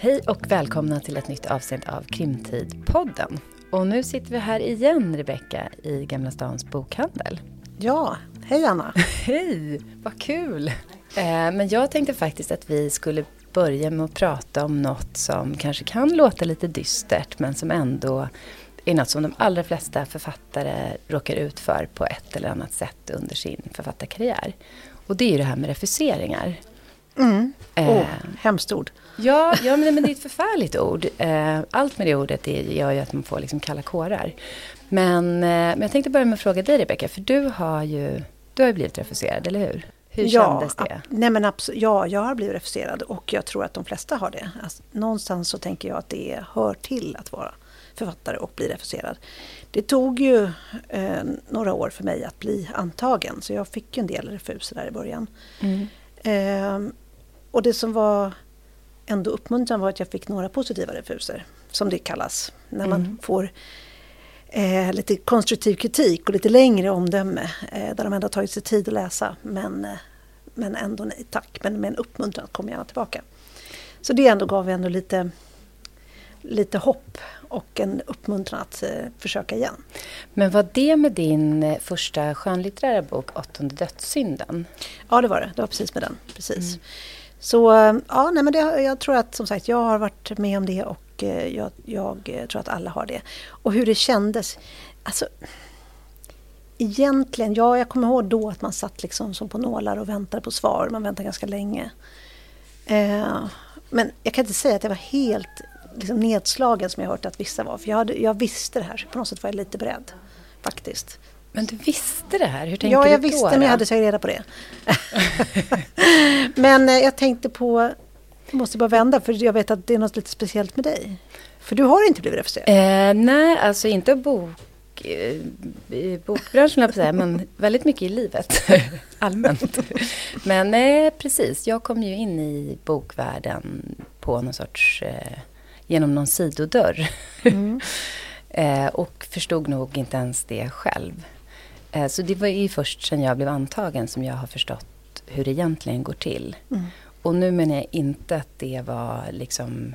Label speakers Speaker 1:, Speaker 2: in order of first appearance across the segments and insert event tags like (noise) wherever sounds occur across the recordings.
Speaker 1: Hej och välkomna till ett nytt avsnitt av Krimtid-podden. Och nu sitter vi här igen, Rebecka, i Gamla Stans bokhandel.
Speaker 2: Ja, hej Anna! (laughs)
Speaker 1: Hej, vad kul! Eh, men jag tänkte faktiskt att vi skulle börja med att prata om något som kanske kan låta lite dystert men som ändå är något som de allra flesta författare råkar ut för på ett eller annat sätt under sin författarkarriär. Och det är ju det här med refuseringar.
Speaker 2: Mm. Eh, oh, hemskt ord.
Speaker 1: Ja, ja men, men det är ett förfärligt ord. Eh, allt med det ordet är, gör ju att man får liksom kalla kårar. Men, eh, men jag tänkte börja med att fråga dig Rebecka, för du har ju du har ju blivit refuserad, eller hur? Hur ja, kändes det?
Speaker 2: Nej men ja, jag har blivit refuserad och jag tror att de flesta har det. Alltså, någonstans så tänker jag att det hör till att vara författare och bli refuserad. Det tog ju eh, några år för mig att bli antagen så jag fick en del refuser där i början. Mm. Eh, och det som var ändå uppmuntrande var att jag fick några positiva refuser, som det kallas. När man mm. får eh, lite konstruktiv kritik och lite längre omdöme eh, där de ändå tagit sig tid att läsa. Men, eh, men ändå nej tack, men med en uppmuntran komma gärna tillbaka. Så det ändå gav ändå lite, lite hopp och en uppmuntran att eh, försöka igen.
Speaker 1: Men var det med din eh, första skönlitterära bok, Åttonde dödssynden?
Speaker 2: Ja, det var det. Det var precis med den. Precis. Mm. Så ja, nej, men det, jag tror att som sagt jag har varit med om det och eh, jag, jag, eh, tror att alla har det. Och hur det kändes. Alltså, egentligen, ja jag kommer ihåg då att man satt liksom som på nålar och väntade på svar. Man väntade ganska länge. Eh, men jag kan inte säga att jag var helt liksom, nedslagen som jag hört att vissa var. För jag, hade, jag visste det här, så på något sätt var jag lite beredd. Faktiskt.
Speaker 1: Men du visste det här? Hur tänkte
Speaker 2: ja,
Speaker 1: jag
Speaker 2: visste men jag hade tagit reda på det. (laughs) men eh, jag tänkte på, jag måste bara vända för jag vet att det är något lite speciellt med dig. För du har inte blivit refuserad?
Speaker 1: Eh, nej, alltså inte bok, eh, i bokbranschen på säga, men väldigt mycket i livet (laughs) allmänt. Men nej, precis. Jag kom ju in i bokvärlden på någon sorts, eh, genom någon sidodörr. Mm. (laughs) eh, och förstod nog inte ens det själv. Eh, så det var ju först sen jag blev antagen som jag har förstått hur det egentligen går till. Mm. Och nu menar jag inte att det var liksom...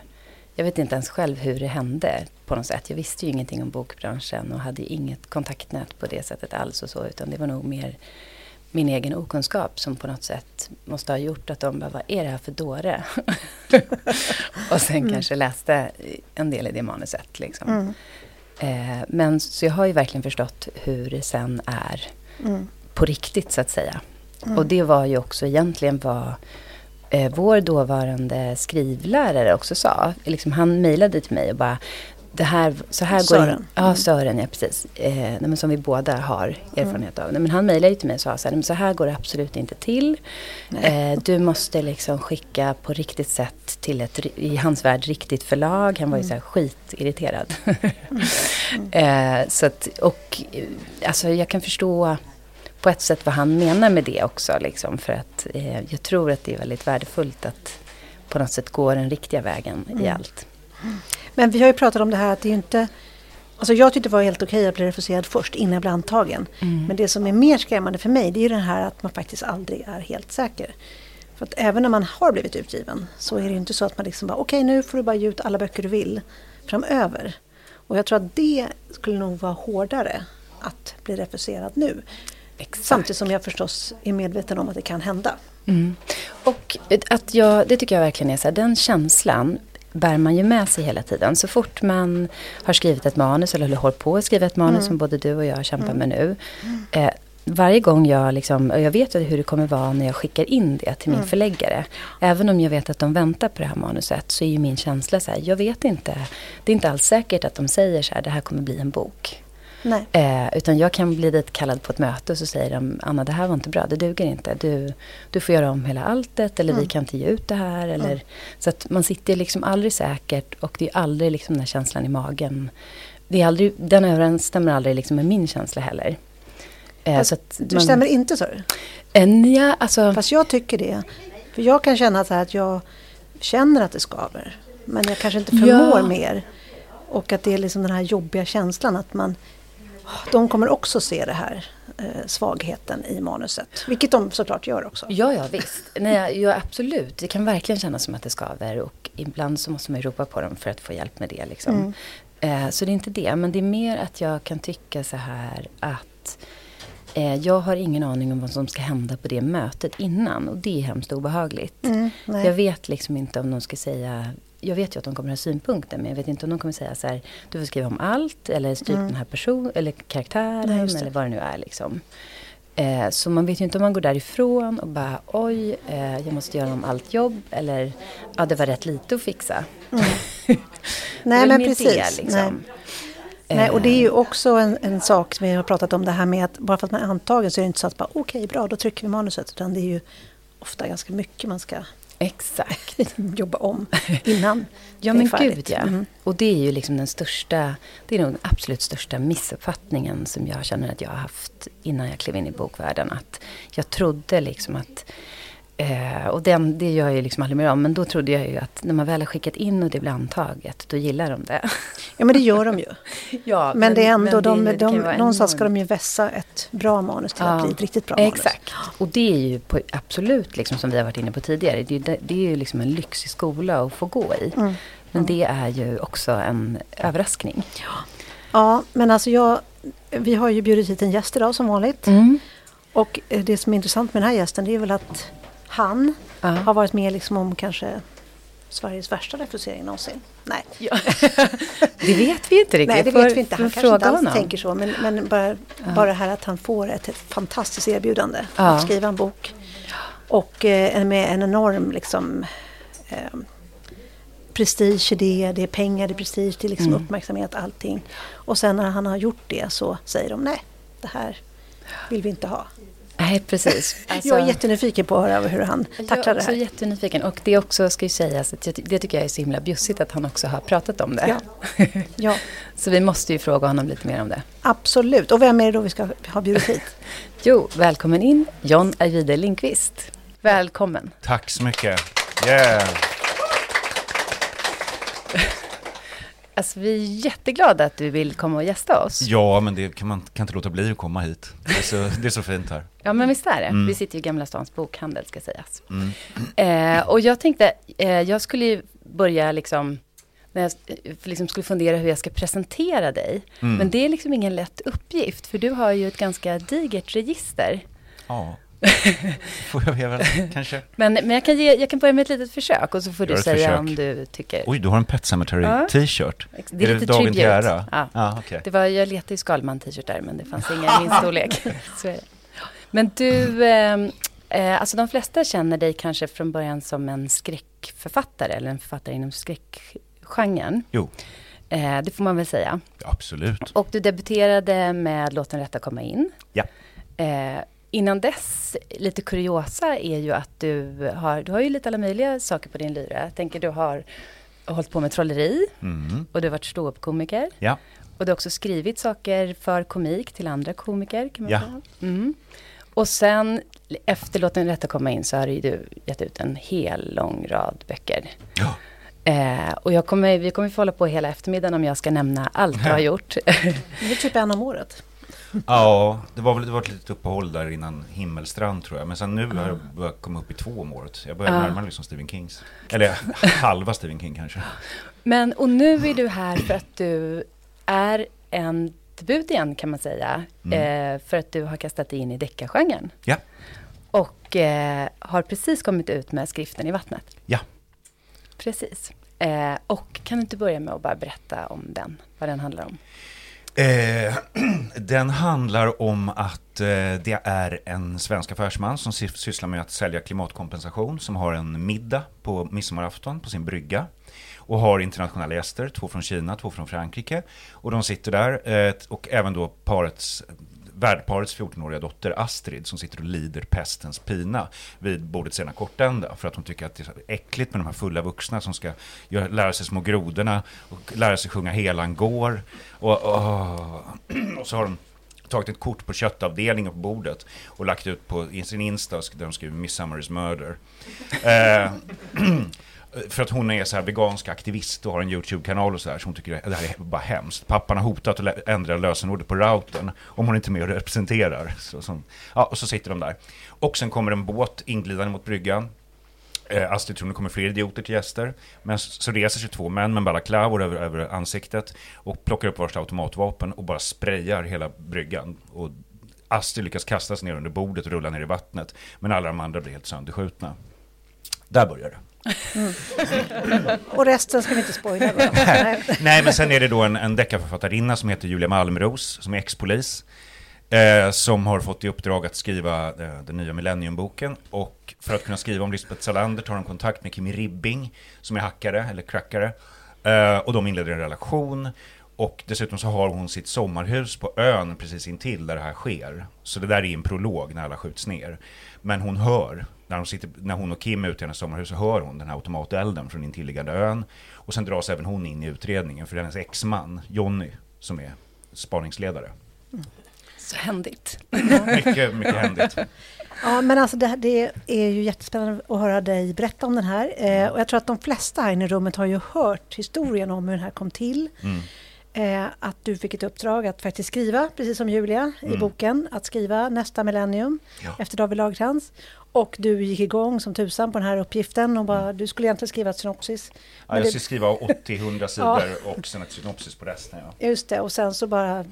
Speaker 1: Jag vet inte ens själv hur det hände på något sätt. Jag visste ju ingenting om bokbranschen och hade inget kontaktnät på det sättet alls och så. Utan det var nog mer min egen okunskap som på något sätt måste ha gjort att de bara, vad är det här för dåre? (laughs) och sen mm. kanske läste en del i det manuset. Liksom. Mm. Eh, men så jag har ju verkligen förstått hur det sen är mm. på riktigt så att säga. Mm. Och det var ju också egentligen vad eh, vår dåvarande skrivlärare också sa. Liksom, han mejlade till mig och bara det här, så här
Speaker 2: Sören.
Speaker 1: går Ja, mm. Sören, ja precis. Eh, nej, men som vi båda har erfarenhet av. Nej, men han mejlade till mig och sa så här, så här går det absolut inte till. Eh, du måste liksom skicka på riktigt sätt till ett, i hans värld, riktigt förlag. Han var ju mm. så här skitirriterad. mm. (laughs) eh, så att, och eh, alltså jag kan förstå på ett sätt vad han menar med det också. Liksom, för att eh, jag tror att det är väldigt värdefullt att på något sätt gå den riktiga vägen i mm. allt.
Speaker 2: Men vi har ju pratat om det här att det är inte... Alltså jag tyckte det var helt okej att bli refuserad först innan jag blev antagen. Mm. Men det som är mer skrämmande för mig det är ju det här att man faktiskt aldrig är helt säker. För att även när man har blivit utgiven så är det ju inte så att man liksom bara okej okay, nu får du bara ge ut alla böcker du vill framöver. Och jag tror att det skulle nog vara hårdare att bli refuserad nu. Exakt. Samtidigt som jag förstås är medveten om att det kan hända.
Speaker 1: Mm. Och att jag, det tycker jag verkligen är så här, den känslan bär man ju med sig hela tiden. Så fort man har skrivit ett manus eller håller på att skriva ett manus mm. som både du och jag kämpar mm. med nu. Eh, varje gång jag liksom, och jag vet hur det kommer vara när jag skickar in det till min mm. förläggare. Även om jag vet att de väntar på det här manuset så är ju min känsla så här, jag vet inte. Det är inte alls säkert att de säger så här, det här kommer bli en bok. Eh, utan jag kan bli dit kallad på ett möte och så säger de Anna det här var inte bra, det duger inte. Du, du får göra om hela alltet eller mm. vi kan inte ge ut det här. Eller, mm. Så att man sitter liksom aldrig säkert och det är aldrig liksom den här känslan i magen. Det är aldrig, den överensstämmer aldrig liksom med min känsla heller.
Speaker 2: Eh, så att du man, stämmer inte så?
Speaker 1: En, ja, alltså,
Speaker 2: Fast jag tycker det. För jag kan känna så att jag känner att det skaver. Men jag kanske inte förmår ja. mer. Och att det är liksom den här jobbiga känslan att man de kommer också se det här. eh, svagheten i manuset. Vilket de såklart gör också.
Speaker 1: Ja, ja visst. Nej, ja, absolut. Det kan verkligen kännas som att det skaver och ibland så måste man ju ropa på dem för att få hjälp med det. Liksom.
Speaker 2: Mm.
Speaker 1: Eh, så det är inte det, men det är mer att jag kan tycka så här att eh, jag har ingen aning om vad som ska hända på det mötet innan och det är hemskt obehagligt.
Speaker 2: Mm.
Speaker 1: Jag vet liksom inte om de ska säga jag vet ju att de kommer ha synpunkter men jag vet inte om de kommer säga så här du får skriva om allt eller stryk
Speaker 2: Mm.
Speaker 1: den här personen eller karaktären
Speaker 2: Nej,
Speaker 1: eller vad det nu är liksom. Eh, så man vet ju inte om man går därifrån och bara oj, eh, jag måste göra om allt jobb eller ja, det var rätt lite att fixa. (laughs) Är
Speaker 2: Nej men precis.
Speaker 1: Det, liksom.
Speaker 2: Nej, och det är
Speaker 1: Eh,
Speaker 2: ju också en, en sak som vi har pratat om det här med att bara för att man är antagen så är det inte så att bara okej bra då trycker vi manuset utan det är ju ofta ganska mycket man ska
Speaker 1: Exakt. (laughs)
Speaker 2: jobba om innan
Speaker 1: Ja men gud ja.
Speaker 2: Mm.
Speaker 1: Och det är ju liksom den största, det är nog den absolut största missuppfattningen som jag känner att jag har haft innan jag klev in i bokvärlden. Att jag trodde liksom att, eh, och den, det gör jag ju liksom aldrig mer om, men då trodde jag ju att när man väl har skickat in och det blir antaget, då gillar de det. (laughs)
Speaker 2: Ja men det gör de ju. (laughs)
Speaker 1: ja,
Speaker 2: Men, det är ändå, de,
Speaker 1: det-
Speaker 2: de,
Speaker 1: det
Speaker 2: någonstans ska
Speaker 1: enormt.
Speaker 2: de ju vässa ett bra manus till
Speaker 1: Ja,
Speaker 2: att bli ett riktigt bra manus.
Speaker 1: Exakt. Och det är ju på, absolut, liksom, som vi har varit inne på tidigare, det är, det är ju liksom en lyxig skola att få gå i.
Speaker 2: Mm.
Speaker 1: Men det är ju också en överraskning.
Speaker 2: Ja, men alltså jag, vi har ju bjudit hit en gäst idag som vanligt.
Speaker 1: Mm.
Speaker 2: Och eh, det som är intressant med den här gästen det är väl att han
Speaker 1: Ja.
Speaker 2: har varit med liksom om kanske Sveriges värsta refusering någonsin. Nej,
Speaker 1: Ja. (laughs) det vet vi inte riktigt.
Speaker 2: Nej det
Speaker 1: Får-
Speaker 2: vet vi inte. Han kanske inte alls
Speaker 1: honom.
Speaker 2: tänker så. Men, men bara, bara det här att han får ett, ett fantastiskt erbjudande
Speaker 1: Ja.
Speaker 2: att skriva en bok. Och eh, med en enorm liksom, eh, prestige i det. Det är pengar, det är prestige, det är liksom
Speaker 1: Mm.
Speaker 2: uppmärksamhet, allting. Och sen när han har gjort det så säger de nej, det här vill vi inte ha.
Speaker 1: Nej, precis. (laughs) Alltså,
Speaker 2: jag är jättenyfiken på att höra hur han
Speaker 1: jag
Speaker 2: tacklar
Speaker 1: är
Speaker 2: det
Speaker 1: också
Speaker 2: här.
Speaker 1: jättenyfiken. Och det är också, ska ju sägas, att jag, det tycker jag är så himla bjussigt att han också har pratat om det.
Speaker 2: Ja. (laughs) Ja,
Speaker 1: så vi måste ju fråga honom lite mer om det.
Speaker 2: absolut. Och vem är det då vi ska ha bjudit hit? (laughs)
Speaker 1: Jo, välkommen in, John Ajvide Lindqvist. Välkommen.
Speaker 3: Tack så mycket. Yeah.
Speaker 1: Alltså, vi är jätteglada att du vill komma och gästa oss.
Speaker 3: Ja, men det kan man kan inte låta bli att komma hit. Det är så, det är så fint här.
Speaker 1: Ja, men visst är det.
Speaker 3: Mm.
Speaker 1: Vi sitter ju i Gamla Stans bokhandel, ska sägas.
Speaker 3: Mm.
Speaker 1: Eh, och jag tänkte, eh, jag skulle ju börja liksom, när jag eh, liksom skulle fundera hur jag ska presentera dig.
Speaker 3: Mm.
Speaker 1: Men det är liksom ingen lätt uppgift, för du har ju ett ganska digert register.
Speaker 3: Ja, (laughs) får jag väl kanske. (laughs)
Speaker 1: Men, men jag, kan ge, jag kan börja med ett litet försök och så får
Speaker 3: Gör
Speaker 1: du säga
Speaker 3: försök.
Speaker 1: om du tycker...
Speaker 3: Oj, du har en Pet Sematary
Speaker 1: Ja.
Speaker 3: t-shirt.
Speaker 1: Det är,
Speaker 3: är
Speaker 1: lite
Speaker 3: det
Speaker 1: tribute.
Speaker 3: ära?
Speaker 1: Ja.
Speaker 3: Ja, okej.
Speaker 1: Det var, jag letade ju Skalman-t-shirtar, men det fanns inga (laughs) i min storlek. Men du, eh, eh, alltså de flesta känner dig kanske från början som en skräckförfattare, eller en författare inom skräckgenren.
Speaker 3: Jo,
Speaker 1: Eh, det får man väl säga.
Speaker 3: absolut.
Speaker 1: Och du debuterade med Låt den rätta komma in.
Speaker 3: Ja.
Speaker 1: Innan dess, lite kuriosa är ju att du har, du har ju lite alla möjliga saker på din lyra. Jag tänker du har hållit på med trolleri
Speaker 3: Mm.
Speaker 1: och du har varit ståuppkomiker.
Speaker 3: Ja,
Speaker 1: Och du har också skrivit saker för komik till andra komiker kan man
Speaker 3: Ja.
Speaker 1: säga. Mm. Och sen efter Låt den rätta komma in så har du gett ut en hel lång rad böcker.
Speaker 3: ja.
Speaker 1: Eh, och jag kommer, vi kommer få hålla på hela eftermiddagen om jag ska nämna allt du har (laughs) gjort.
Speaker 2: Det är typ en om året.
Speaker 3: Ja det var väl det var ett litet uppehåll där innan Himmelstrand tror jag. Men sen nu har jag börjat komma upp i två om året. Jag börjar
Speaker 1: Ja.
Speaker 3: närma mig liksom Stephen Kings. Eller (laughs) halva Stephen King kanske.
Speaker 1: Men, och nu är du här för att du är en debut igen kan man säga.
Speaker 3: Mm.
Speaker 1: Eh, för att du har kastat dig in i deckargenren.
Speaker 3: Ja,
Speaker 1: Och eh, har precis kommit ut med skriften i vattnet.
Speaker 3: ja.
Speaker 1: Precis. Eh, och kan du inte börja med att bara berätta om den, vad den handlar om?
Speaker 3: Eh, (clears throat) den handlar om att eh, det är en svensk affärsman som sysslar med att sälja klimatkompensation som har en middag på midsommarafton på sin brygga och har internationella gäster, två från Kina, två från Frankrike. Och de sitter där eh, och även då parets värdparets 14-åriga dotter Astrid som sitter och lider pestens pina vid bordets ena kortända för att hon tycker att det är så äckligt med de här fulla vuxna som ska göra, lära sig små grodorna och lära sig sjunga Helan går. Och, och, och så har de tagit ett kort på köttavdelningen på bordet och lagt ut på sin Insta där de skriver Midsummer is murder. Eh, (clears throat) För att hon är så här vegansk aktivist och har en YouTube-kanal och så här, så hon tycker det här är bara hemskt. Pappan har hotat att ändra lösenordet på routern om hon inte är med och representerar. Så, så, ja, och så sitter de där. Och sen kommer en båt inglidande mot bryggan. Eh, Astrid tror det kommer fler idioter till gäster. Men så reser sig två män med balaklavor över, över ansiktet och plockar upp varsitt automatvapen och bara sprayar hela bryggan. Och Astrid lyckas kasta sig ner under bordet och rulla ner i vattnet. Men alla de andra blir helt sönderskjutna. Där börjar det. Mm.
Speaker 2: Och resten ska vi inte spoila. Nej. (laughs)
Speaker 3: Nej, men sen är det då en, en deckarförfattarinna som heter Julia Malmros, som är ex-polis. Eh, som har fått i uppdrag att skriva eh, den nya Millenniumboken. Och för att kunna skriva om Lisbeth Salander tar hon kontakt med Kimi Ribbing, som är hackare, eller crackare. Eh, och de inleder en relation. Och dessutom så har hon sitt sommarhus på ön precis intill där det här sker. Så det där är en prolog när alla skjuts ner. Men hon hör, när hon, sitter, när hon och Kim är ute i hennes sommarhus så hör hon den här automatelden från intilliggande ön. Och sen dras även hon in i utredningen för hennes exman, Jonny, som är spaningsledare.
Speaker 1: Så händigt.
Speaker 3: Mycket, mycket händigt.
Speaker 2: Ja, men alltså det, det är ju jättespännande att höra dig berätta om den här. Eh, och jag tror att de flesta här inne i rummet har ju hört historien om hur den här kom till.
Speaker 3: Mm.
Speaker 2: Eh, att du fick ett uppdrag att faktiskt skriva, precis som Julia i
Speaker 3: Mm.
Speaker 2: boken, att skriva nästa millennium
Speaker 3: Ja.
Speaker 2: efter David Lagercrantz. Och du gick igång som tusan på den här uppgiften och bara, du skulle egentligen skriva ett synopsis.
Speaker 3: Ja, jag
Speaker 2: det-
Speaker 3: ska skriva 80-100 (laughs) sidor och sen ett synopsis på resten. Ja.
Speaker 2: Just det, och sen så bara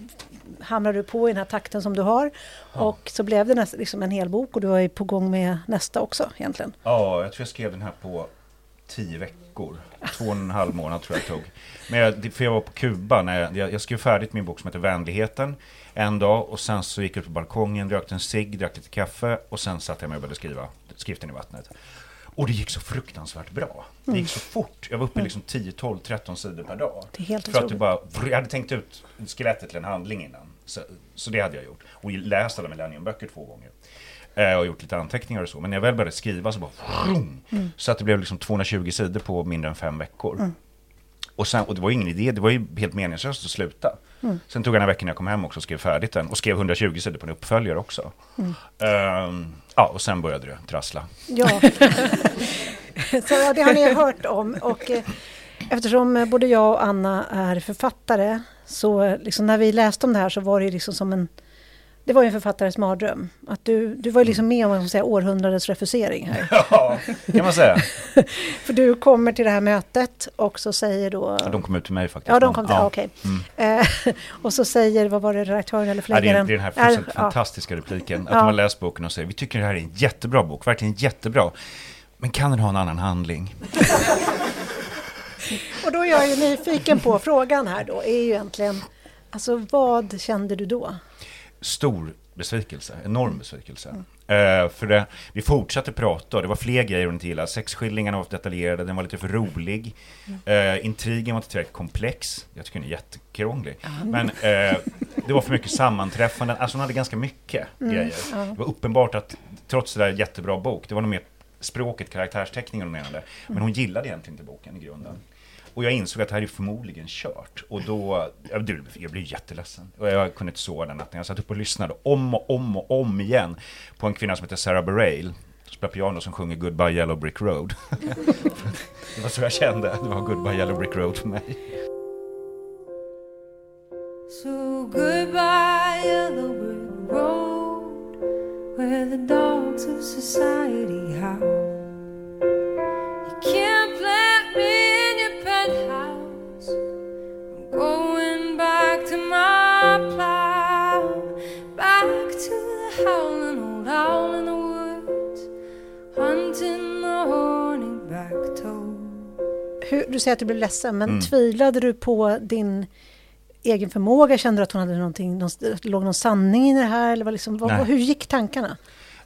Speaker 2: hamnar du på i den här takten som du har. Och så blev det näst, liksom en hel bok och du är på gång med nästa också egentligen.
Speaker 3: ja, jag tror jag skrev den här på 10 veckor. Två och en halv månad tror jag det tog. Men jag, för jag var på Kuba, när jag, jag, jag skrev färdigt min bok som heter Vänligheten en dag och sen så gick jag ut på balkongen, rökte en cigg, drack lite kaffe och sen satte jag mig och började skriva skriften i vattnet. Och det gick så fruktansvärt bra. Det gick så fort. Jag var uppe i liksom 10, 12, 13 sidor per dag.
Speaker 2: Det är helt
Speaker 3: För att det bara, jag hade tänkt ut skelettet till en handling innan. Så, så det hade jag gjort. Och läst alla Millenniumböcker två gånger. Eh, och gjort lite anteckningar och så. Men när jag väl började skriva så bara... Vroom, Så att det blev liksom 220 sidor på mindre än fem veckor. Och, sen, och det var ingen idé, det var ju helt meningslöst att sluta. Sen tog jag några veckor när jag kom hem också och skrev färdigt den. Och skrev 120 sidor på en uppföljare också. Ehm, ja, och sen började det trassla.
Speaker 2: Ja. (laughs) så det har ni hört om. Och, eh, eftersom eh, både jag och Anna är författare så eh, liksom, när vi läste om det här så var det liksom som en det var ju en författares mardröm. Att du, du var ju liksom med om man säga, århundradets refusering här. (laughs)
Speaker 3: Ja, kan man säga. (laughs)
Speaker 2: För du kommer till det här mötet och så säger då...
Speaker 3: Ja, de kom ut till mig faktiskt.
Speaker 2: Ja, de kom till, ja. okej. Eh, (laughs) och så säger, vad var det, redaktören eller
Speaker 3: Ja, det, är,
Speaker 2: förläggaren?
Speaker 3: det är den här fullständigt
Speaker 2: ja.
Speaker 3: fantastiska repliken. Att
Speaker 2: Ja.
Speaker 3: de har läst boken och säger vi tycker det här är en jättebra bok, verkligen jättebra. Men kan den ha en annan handling?
Speaker 2: Och då är jag ju nyfiken på frågan här då, är ju egentligen, alltså vad kände du då?
Speaker 3: Stor besvikelse, enorm besvikelse. Eh, för det, vi fortsatte prata och det var fler grejer hon inte gillade. Sexskildringarna var för detaljerade, den var lite för rolig. Eh, intrigen var inte tillräckligt komplex. Jag tycker den är jättekrånglig. Men eh, det var för mycket sammanträffanden. Alltså hon hade ganska mycket grejer. Det var uppenbart att trots det där jättebra bok, det var nog mer språket, karaktärsteckningen hon menade. Men hon gillade egentligen inte boken i grunden. Och jag insåg att det här är förmodligen kört. Och då, jag blev, jag blev jätteledsen. Och jag kunde inte sova den natten. Jag satt upp och lyssnade om och om och om igen på en kvinna som heter Sarah Bareilles. Som spelar piano som sjunger Goodbye Yellow Brick Road. (laughs) det var så jag kände. Det var Goodbye Yellow Brick Road för mig.
Speaker 4: So goodbye, yellow brick road, where the dogs of society howl. You can't howling old owl in the woods, hunting the horny-back toad.
Speaker 2: Hur, du säger att du blev ledsen, men
Speaker 3: Mm.
Speaker 2: tvivlade du på din egen förmåga? Kände du att hon hade någonting, någon, att det låg någon sanning i det här? Eller vad liksom, vad, hur gick tankarna?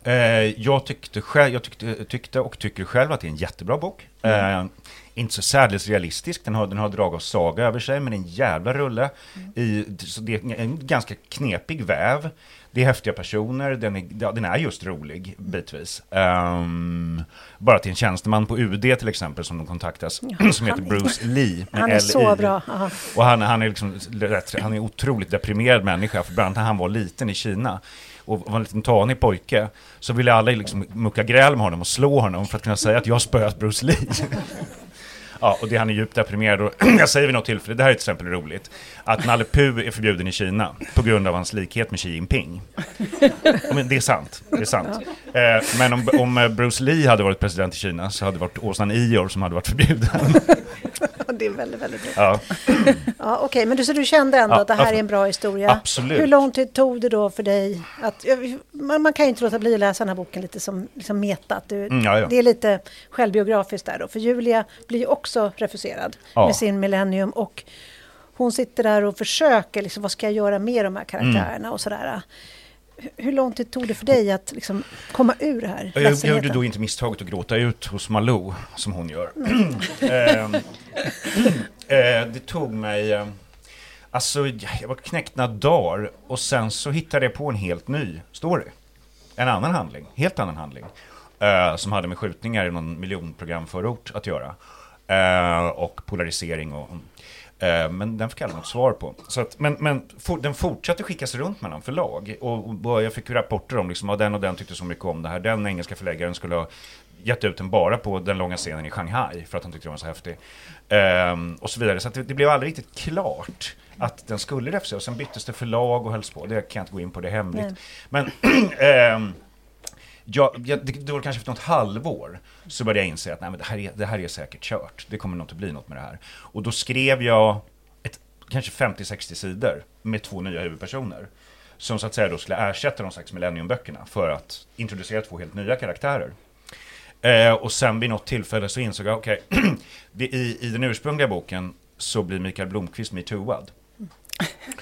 Speaker 3: Eh, jag tyckte, själv, jag tyckte, tyckte och tycker själv att det är en jättebra bok. Eh, inte så särdeles realistisk, den har, den har drag av saga över sig, men en jävla rulle. I, så det är en ganska knepig väv. Det är häftiga personer, den är, den är just rolig bitvis. Ehm, bara till en tjänsteman på UD till exempel som de kontaktas,
Speaker 2: Ja, (clears throat)
Speaker 3: som heter
Speaker 2: är-
Speaker 3: Bruce Lee.
Speaker 2: Han är så bra. Aha.
Speaker 3: Och han, han är liksom han är en otroligt deprimerad människa, för bland annat när han var liten i Kina och var en liten tanig pojke, så ville alla liksom mucka gräl med honom och slå honom för att kunna säga att jag har spöat Bruce Lee. (laughs) Ja, och det han är djupt deprimerad och (clears throat) jag säger vid något tillfälle, det här är till exempel roligt, att Nalle Puh är förbjuden i Kina på grund av hans likhet med Xi Jinping. Men det är sant, det är sant. Eh, Men om, om Bruce Lee hade varit president i Kina så hade det varit Åsnan Ior som hade varit förbjuden.
Speaker 2: Det är väldigt, väldigt roligt.
Speaker 3: Ja,
Speaker 2: Ja, Okej, men du, så du kände ändå
Speaker 3: Ja,
Speaker 2: att det här är en bra historia?
Speaker 3: absolut.
Speaker 2: Hur lång tid tog det då för dig att... Man, man kan ju inte låta bli att läsa den här boken lite som liksom meta. Att du,
Speaker 3: Mm, ja, ja.
Speaker 2: Det är lite självbiografiskt där då. För Julia blir ju också refuserad
Speaker 3: Ja.
Speaker 2: med sin Millennium. Och hon sitter där och försöker, liksom, vad ska jag göra med de här karaktärerna
Speaker 3: Mm.
Speaker 2: och sådär. Hur- lång tid tog det för dig att liksom, komma ur det här?
Speaker 3: Jag, jag gjorde då inte misstaget att gråta ut hos Malou, som hon gör. (clears throat) Ehm, (clears throat) eh, det tog mig... eh, Alltså, jag var knäckt några dagar och sen så hittade jag på en helt ny story. En annan handling, helt annan handling. eh, som hade med skjutningar i någon miljonprogramförort att göra. Eh, och polarisering och... eh, men den fick jag aldrig något svar på. Så att, men men for, den fortsatte skickas runt mellan förlag. Och, och jag fick rapporter om liksom, att den och den tyckte så mycket om det här. Den engelska förläggaren skulle ha gett ut den bara på den långa scenen i Shanghai för att han tyckte den var så häftig. Ehm, och så vidare. Så det, det blev aldrig riktigt klart att den skulle refuseras. Sen byttes det förlag och hölls på. Det kan jag inte gå in på, det är hemligt. Men (clears throat) ehm, jag, jag, det, det var kanske efter något halvår så började jag inse att nej, men det, här är, det här är säkert kört. Det kommer nog inte bli något med det här. Och då skrev jag ett, kanske 50-60 sidor med två nya huvudpersoner. Som så att säga då skulle ersätta de sex Millenniumböckerna för att introducera två helt nya karaktärer. Eh, och sen vid något tillfälle så insåg jag, okej, (clears throat) okay, i, i den ursprungliga boken så blir Mikael Blomkvist metooad.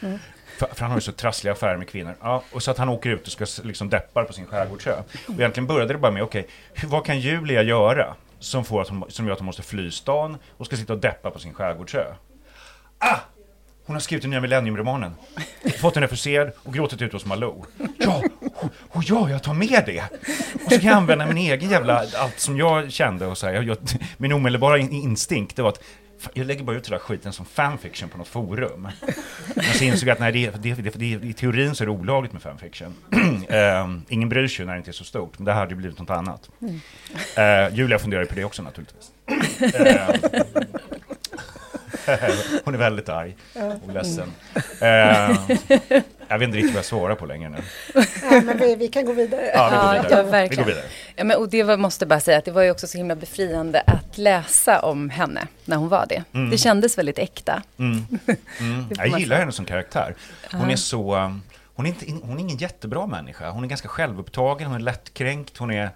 Speaker 3: Mm. För, för han har ju så trassliga affärer med kvinnor. Ja, och så att han åker ut och ska liksom deppar på sin skärgårdsö. Och egentligen började det bara med, okej, okay, vad kan Julia göra som, får att hon, som gör att hon måste fly stan och ska sitta och deppa på sin skärgårdsö? Ah! Hon har skrivit den nya Millennium-romanen. Fått den refuserad och gråtit ut hos Malou. Ja, och, och ja, jag tar med det. Och så kan jag använda min egen jävla, allt som jag kände och så här, jag, jag, min omedelbara instinkt, det var att jag lägger bara ut den där skiten som fanfiction på något forum. (laughs) Men så insåg jag att nej, det, det, det, det, i teorin så är det olagligt med fanfiction. (clears throat) Ehm, ingen bryr sig när det inte är så stort, men det här hade ju blivit något annat. Eh, Julia funderar på det också naturligtvis. (laughs) Ehm, (laughs) hon är väldigt arg och ledsen. Ehm, jag vet inte riktigt vad jag svarar på längre nu.
Speaker 2: Ja, men vi, vi kan gå vidare.
Speaker 3: Ja, vi går vidare.
Speaker 1: ja,
Speaker 3: vi går
Speaker 1: verkligen.
Speaker 3: vidare.
Speaker 1: Ja, men, och det var, måste bara säga att det var ju också så himla befriande att läsa om henne när hon var det. Det kändes väldigt äkta.
Speaker 3: Mm. (laughs)
Speaker 1: Får
Speaker 3: Jag gillar henne som karaktär. Hon är så... um, Hon är, inte, hon är ingen jättebra människa. Hon är ganska självupptagen, hon är lättkränkt, hon är...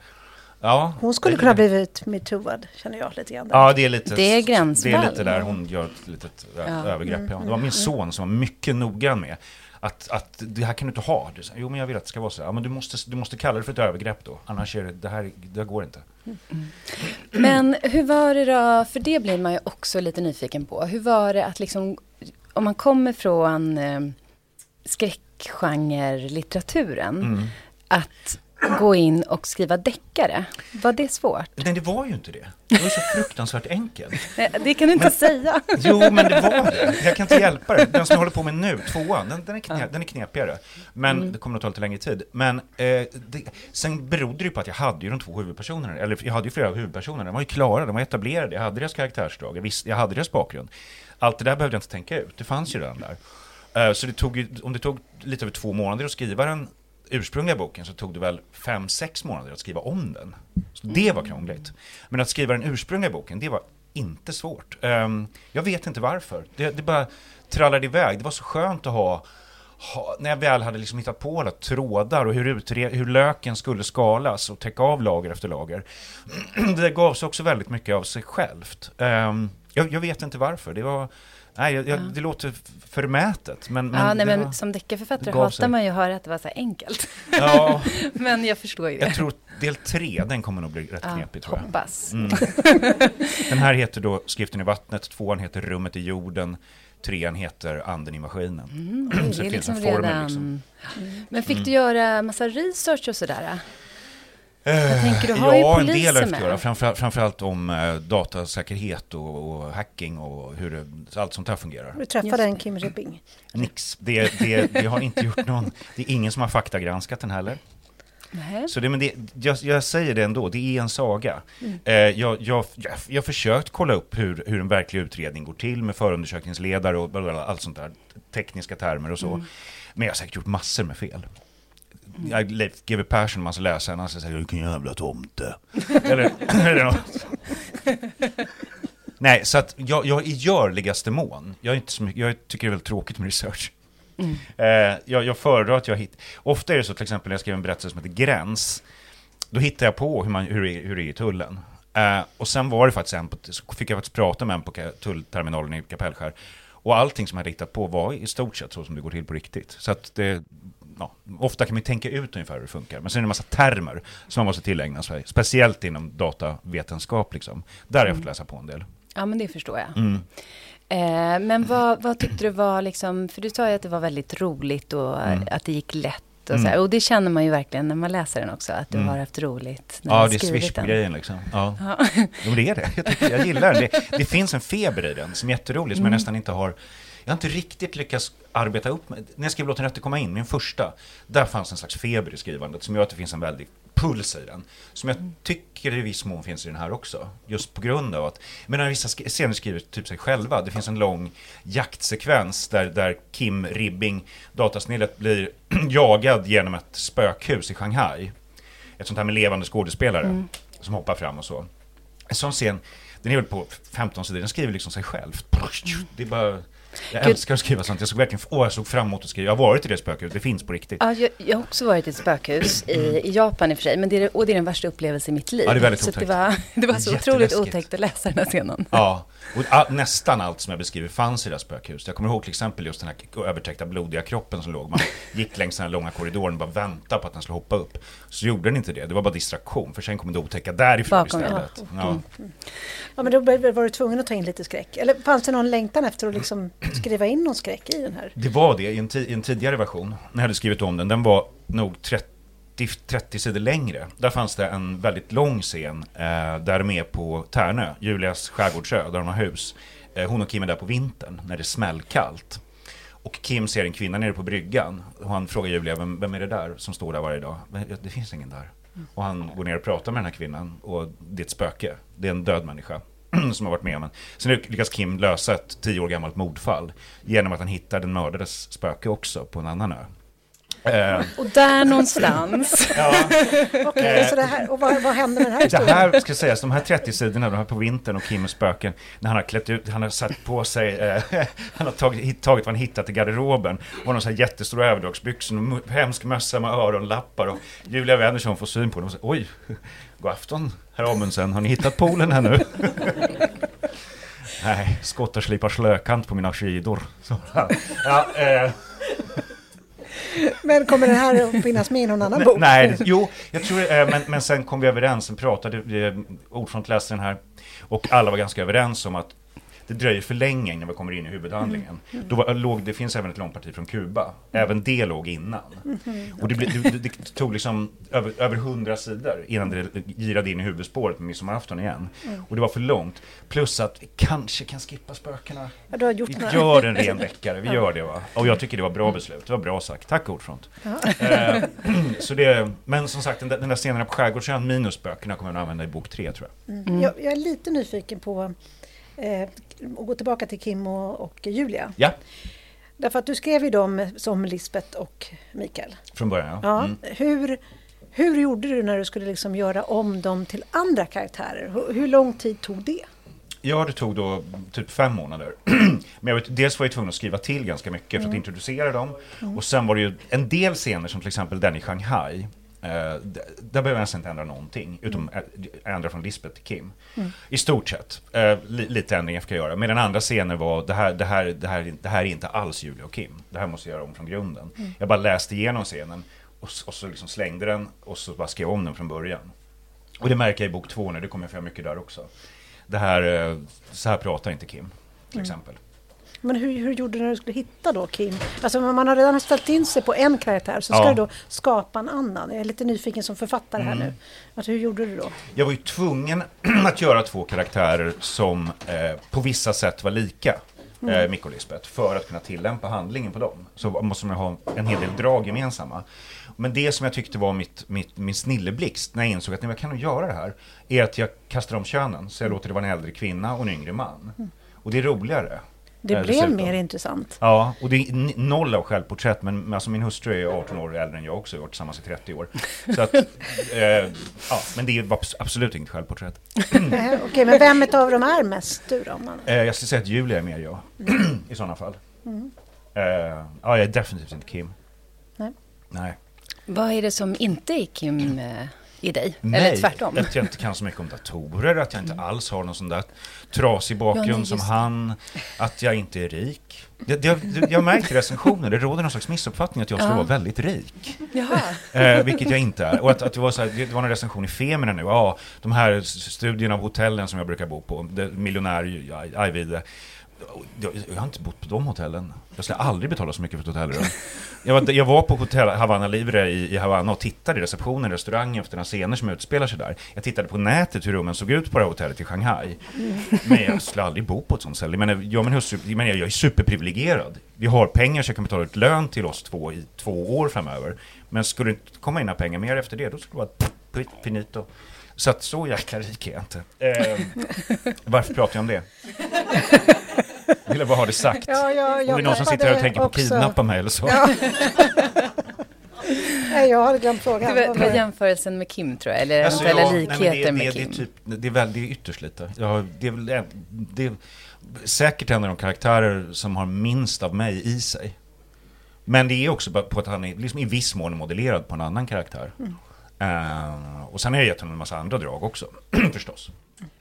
Speaker 3: Ja,
Speaker 2: Hon skulle kunna blivit metooad, känner jag lite grann.
Speaker 3: Ja, det är lite...
Speaker 1: Det är
Speaker 3: Det
Speaker 1: gränsfall.
Speaker 3: är lite där hon gör ett litet
Speaker 1: Ja.
Speaker 3: övergrepp. Ja. Det var min son som var mycket noggrann med att, att det här kan du inte ha. Du, jo, men jag vill att det ska vara så. Ja, men du måste, du måste kalla det för ett övergrepp då. Annars är det, det här, det här går inte.
Speaker 1: Men hur var det då, för det blir man ju också lite nyfiken på. Hur var det att liksom, om man kommer från eh, skräckgenre-litteraturen,
Speaker 3: Mm.
Speaker 1: att gå in och skriva deckare, var det svårt?
Speaker 3: Nej, det var ju inte det. Det var så fruktansvärt enkelt.
Speaker 1: Nej, det kan du inte säga.
Speaker 3: Jo, men det var det. Jag kan inte hjälpa det. Den som jag håller på med nu, tvåan, den, den, är, knep, den är knepigare. Men det kommer att ta lite längre tid. Men eh, det, sen berodde det ju på att jag hade ju de två huvudpersonerna, eller jag hade ju flera huvudpersoner. De var ju klara, de var etablerade, jag hade deras karaktärsdrag, jag, visste, jag hade deras bakgrund. Allt det där behövde jag inte tänka ut, det fanns ju redan där. Eh, så det tog om det tog lite över två månader att skriva den ursprungliga boken så tog det väl fem, sex månader att skriva om den. Så det var krångligt. Men att skriva den ursprungliga boken, det var inte svårt. Ehm, jag vet inte varför. Det, det bara trallade iväg. Det var så skönt att ha, ha när jag väl hade liksom hittat på alla trådar och hur, utre, hur löken skulle skalas och täcka av lager efter lager. (clears throat) det gav sig också väldigt mycket av sig självt. Ehm, jag, jag vet inte varför. Det var... Nej, jag, jag, det låter förmätet, men... men
Speaker 1: ja, nej, men
Speaker 3: var-
Speaker 1: som deckarförfattare hatar man ju att höra att det var så enkelt.
Speaker 3: Ja, (laughs)
Speaker 1: men jag förstår ju
Speaker 3: jag tror del tre, den kommer nog bli rätt
Speaker 1: Ja,
Speaker 3: knepig tror jag.
Speaker 1: hoppas.
Speaker 3: Mm. (laughs) Den här heter då Skriften i vattnet, tvåan heter Rummet i jorden, trean heter Anden i maskinen.
Speaker 1: Mm, (clears throat)
Speaker 3: Så det
Speaker 1: det
Speaker 3: finns
Speaker 1: liksom
Speaker 3: en formel,
Speaker 1: redan...
Speaker 3: liksom.
Speaker 1: Men fick du göra massa research och sådär? Jag tänker, du har
Speaker 3: Eh, ja,
Speaker 1: ju
Speaker 3: en del har jag göra,
Speaker 1: med.
Speaker 3: framför, framförallt om eh, datasäkerhet och, och hacking och hur det, allt sånt här fungerar.
Speaker 2: Du träffade
Speaker 1: Just
Speaker 2: en. Kim Ribbing.
Speaker 3: Nix, det, det, det har inte gjort någon, det är ingen som har faktagranskat den heller.
Speaker 1: Nej.
Speaker 3: Så det, men det, jag, jag säger det ändå, det är en saga. Eh, jag, jag, jag, jag har försökt kolla upp hur, hur en verklig utredning går till med förundersökningsledare och allt sånt där, tekniska termer och så. Men jag har säkert gjort massor med fel. Jag, Leif GW Persson, man ska läsa den, han säger vilken jävla tomte. (laughs) eller, (laughs) eller något. (laughs) Nej, så att jag, jag i görligaste mån, jag, är inte så mycket, jag tycker det är väldigt tråkigt med research. Eh, jag, jag föredrar att jag hittar, ofta är det så till exempel när jag skriver en berättelse som heter Gräns, då hittar jag på hur, man, hur, det, hur det är i tullen. Eh, och sen var det faktiskt en, på, så fick jag faktiskt prata med en på tullterminalen i Kapellskär. Och allting som jag hade hittat på var i stort sett så som det går till på riktigt. Så att det, ja, ofta kan man tänka ut ungefär hur det funkar. Men sen är det en massa termer som man måste tillägna sig. Speciellt inom datavetenskap liksom. Där har jag fått läsa på en del.
Speaker 1: Ja, men det förstår jag.
Speaker 3: Mm.
Speaker 1: Eh, men vad, vad tyckte du var liksom, för du sa ju att det var väldigt roligt och
Speaker 3: Mm.
Speaker 1: att det gick lätt. Och,
Speaker 3: Mm.
Speaker 1: så här, och det känner man ju verkligen när man läser den också, att du
Speaker 3: Mm.
Speaker 1: har haft roligt. När
Speaker 3: Ja, det är
Speaker 1: skrivit
Speaker 3: swish på
Speaker 1: den.
Speaker 3: grejen liksom. Ja.
Speaker 1: Ja.
Speaker 3: Jo, det är det. Jag, tycker, jag gillar den. Det, det finns en feber i den som är jätterolig, som jag nästan inte har... Jag har inte riktigt lyckats arbeta upp med. När jag skrev Låt den rätte komma in, min första, där fanns en slags feber i skrivandet som gör att det finns en väldig puls i den. Som jag tycker i viss mån finns i den här också. Just på grund av att, men när vissa scener skriver typ sig själva. Det finns en lång jaktsekvens där, där Kim Ribbing, datasnillet, blir (clears throat) jagad genom ett spökhus i Shanghai. Ett sånt här med levande skådespelare som hoppar fram och så. En sån scen, den är väl på 15 sidor, den skriver liksom sig själv. Det är bara... Jag
Speaker 1: Gud.
Speaker 3: älskar att skriva sånt. Jag såg verkligen, åh, jag såg fram emot att skriva. Jag har varit i det spökhuset, det finns på riktigt.
Speaker 1: Ja, jag, jag har också varit i ett spökhus i, i Japan i och för sig, men det är, och det är den värsta upplevelsen i mitt liv.
Speaker 3: Ja, det är väldigt
Speaker 1: så att det
Speaker 3: otäckt.
Speaker 1: var, det var så otroligt otäckt att läsa den här scenen.
Speaker 3: Ja, och a- nästan allt som jag beskriver fanns i det här spökhuset. Jag kommer ihåg till exempel just den här övertäckta blodiga kroppen som låg. Man gick längs den här långa korridoren och bara väntade på att den skulle hoppa upp. Så gjorde den inte det, det var bara distraktion. För sen kom det otäcka därifrån
Speaker 1: Bakom, ja.
Speaker 3: istället. Ja.
Speaker 2: Ja, men då var du tvungen att ta in lite skräck. Eller fanns det någon längtan efter att liksom skriva in någon skräck i den här?
Speaker 3: Det var det i en, i en tidigare version, när jag hade skrivit om den. Den var nog 30, 30 sidor längre. Där fanns det en väldigt lång scen eh, där de är på Tärnö, Julias skärgårdsö, där de har hus. Eh, hon och Kim är där på vintern, när det är smällkallt. Och Kim ser en kvinna nere på bryggan. Och han frågar Julia, vem, vem är det där som står där varje dag? Det finns ingen där. Och han går ner och pratar med den här kvinnan. Och det är ett spöke. Det är en död människa. (clears throat) som har varit med om en. Sen lyckas Kim lösa ett tio år gammalt mordfall. Genom att han hittar den mördades spöke också på en annan ö. Eh,
Speaker 1: Och där någonstans. (laughs)
Speaker 3: ja,
Speaker 2: Okej, så det här, och vad, vad hände med den här
Speaker 3: det här ska sägas, de här 30 sidorna, de här på vintern och Kims spöken, när han har klätt ut, han har satt på sig, eh, (laughs) han har tagit, tagit vad han hittat i garderoben, och någon sån här jättestora överdragsbyxor, och hemsk mössa med öronlappar, och Julia Wennersson får syn på dem. Och säger oj, god afton herr Amundsen, har ni hittat poolen här nu? (laughs) Nej, skottar slipar slökant på mina skidor. Så, ja, eh,
Speaker 2: Men kommer den här att finnas med i någon annan bok?
Speaker 3: Nej, det- jo, jag tror eh, men, men sen kom vi överens, sen pratade eh, ordförande läste den här och alla var ganska överens om att det dröjer för länge innan vi kommer in i huvudhandlingen. Då var, låg, det finns även ett långt parti från Kuba. Även det låg innan. Och det, det, det tog liksom över, över 100 sidor innan det girade in i huvudspåret med midsommarafton igen. Och det var för långt. Plus att vi kanske kan skippa spökena.
Speaker 2: Ja, du har gjort
Speaker 3: Vi
Speaker 2: några.
Speaker 3: gör en ren deckare, vi gör det va. Och jag tycker det var bra beslut, det var bra sagt. Tack Ordfront. Eh, (clears throat) så det, men som sagt, den där, den där scenen på Skärgårdsön minus spökena kommer jag att använda i bok tre tror jag.
Speaker 2: Mm. Jag, jag är lite nyfiken på eh, att gå tillbaka till Kim och, och Julia.
Speaker 3: Ja,
Speaker 2: Därför att du skrev ju dem som Lisbeth och Mikael.
Speaker 3: från början ja.
Speaker 2: Ja.
Speaker 3: Mm.
Speaker 2: Hur, hur gjorde du när du skulle liksom göra om dem till andra karaktärer? Hur, hur lång tid tog det?
Speaker 3: Ja, det tog då typ fem månader. (clears throat) Men jag vet, dels var jag tvungen att skriva till ganska mycket för att introducera dem. Och sen var det ju en del scener som till exempel den i Shanghai. Eh, där behöver jag nästan inte ändra någonting, utom ä- ändra från Lisbeth till Kim. I stort sett. Eh, li, lite ändringar fick jag göra. Men den andra scenen var, det här, det, här, det, här, det här är inte alls Julia och Kim. Det här måste jag göra om från grunden. Jag bara läste igenom scenen och, och så liksom slängde den och så bara skrev om den från början. Och det märker jag i bok två nu, det kommer jag få mycket där också. Det här, eh, så här pratar inte Kim, till exempel.
Speaker 2: Men hur, hur gjorde du när du skulle hitta då Kim? Alltså man har redan ställt in sig på en karaktär så ska
Speaker 3: Ja.
Speaker 2: du då skapa en annan. Jag är lite nyfiken som författare här
Speaker 3: Mm.
Speaker 2: nu. Att hur gjorde du då?
Speaker 3: Jag var ju tvungen (clears throat) att göra två karaktärer som eh, på vissa sätt var lika. Eh, Micke och Lisbeth, för att kunna tillämpa handlingen på dem. Så måste man ha en hel del drag gemensamma. Men det som jag tyckte var mitt, mitt, min snilleblixt när jag insåg att nej, jag kan nog göra det här, är att jag kastar om könen. Så jag låter det vara en äldre kvinna och en yngre man. Och det är roligare.
Speaker 2: Det
Speaker 3: eh,
Speaker 2: blev
Speaker 3: dessutom.
Speaker 2: mer intressant.
Speaker 3: Ja, och det är noll av självporträtt, men alltså min hustru är 18 år äldre än jag också, vi har varit tillsammans i 30 år. Så att, (laughs) eh, ja, men det var abs- absolut inget självporträtt.
Speaker 2: Eh, Okej, men vem av dem är mest du då? Man?
Speaker 3: Eh, jag skulle säga att Julia är mer jag, (clears throat) i sådana fall. Eh, ja, jag är definitivt inte Kim.
Speaker 2: Nej.
Speaker 3: Nej.
Speaker 1: Vad är det som inte är Kim (clears throat) eh, i dig?
Speaker 3: Nej,
Speaker 1: Eller tvärtom?
Speaker 3: att jag inte kan så mycket om datorer, att jag inte alls har någon sån där trasig bakgrund
Speaker 1: Ja,
Speaker 3: som han, att jag inte är rik. Det, det, jag märker i recensioner, det råder någon slags missuppfattning att jag skulle
Speaker 1: Ja.
Speaker 3: vara väldigt rik. Eh, vilket jag inte är. Och att, att det, var så här, det var en recension i Femina nu. Ja, de här studierna av hotellen som jag brukar bo på. Det, miljonär Ajvide. Jag, jag har inte bott på de hotellen. Jag skulle aldrig betala så mycket för ett hotellrum. Jag var, jag var på hotell Havana Libre i, i Havanna och tittade i receptionen, restaurangen efter några scener som utspelar sig där. Jag tittade på nätet hur rummen såg ut på det här hotellet i Shanghai. Men jag skulle aldrig bo på ett sånt ställe. Men jag, och jag, menar, jag är superprivilegierad. Vi har pengar så jag kan betala ut lön till oss två i två år framöver. Men skulle det inte komma in några pengar mer efter det, då skulle det vara finito. Så att så jäkla rik är jag inte. Eh, varför pratar jag om det? Jag ville bara ha det sagt.
Speaker 2: Ja, ja,
Speaker 3: Om det är någon som sitter här och tänker på att kidnappa mig eller så.
Speaker 2: Ja. Nej, jag hade glömt
Speaker 1: Det
Speaker 2: frågan.
Speaker 1: var, det
Speaker 2: var
Speaker 1: var
Speaker 2: det?
Speaker 1: jämförelsen med Kim tror jag, eller
Speaker 3: Alltså,
Speaker 1: eventuella
Speaker 3: ja, nej,
Speaker 1: likheter
Speaker 3: det,
Speaker 1: med
Speaker 3: det,
Speaker 1: Kim.
Speaker 3: Det är, typ, det är, väl, det är ytterst lite. Ja, det, är väl, det är säkert en av de karaktärer som har minst av mig i sig. Men det är också på att han är liksom i viss mån modellerad på en annan karaktär. Eh, och sen har jag gett honom en massa andra drag också, (clears throat) förstås.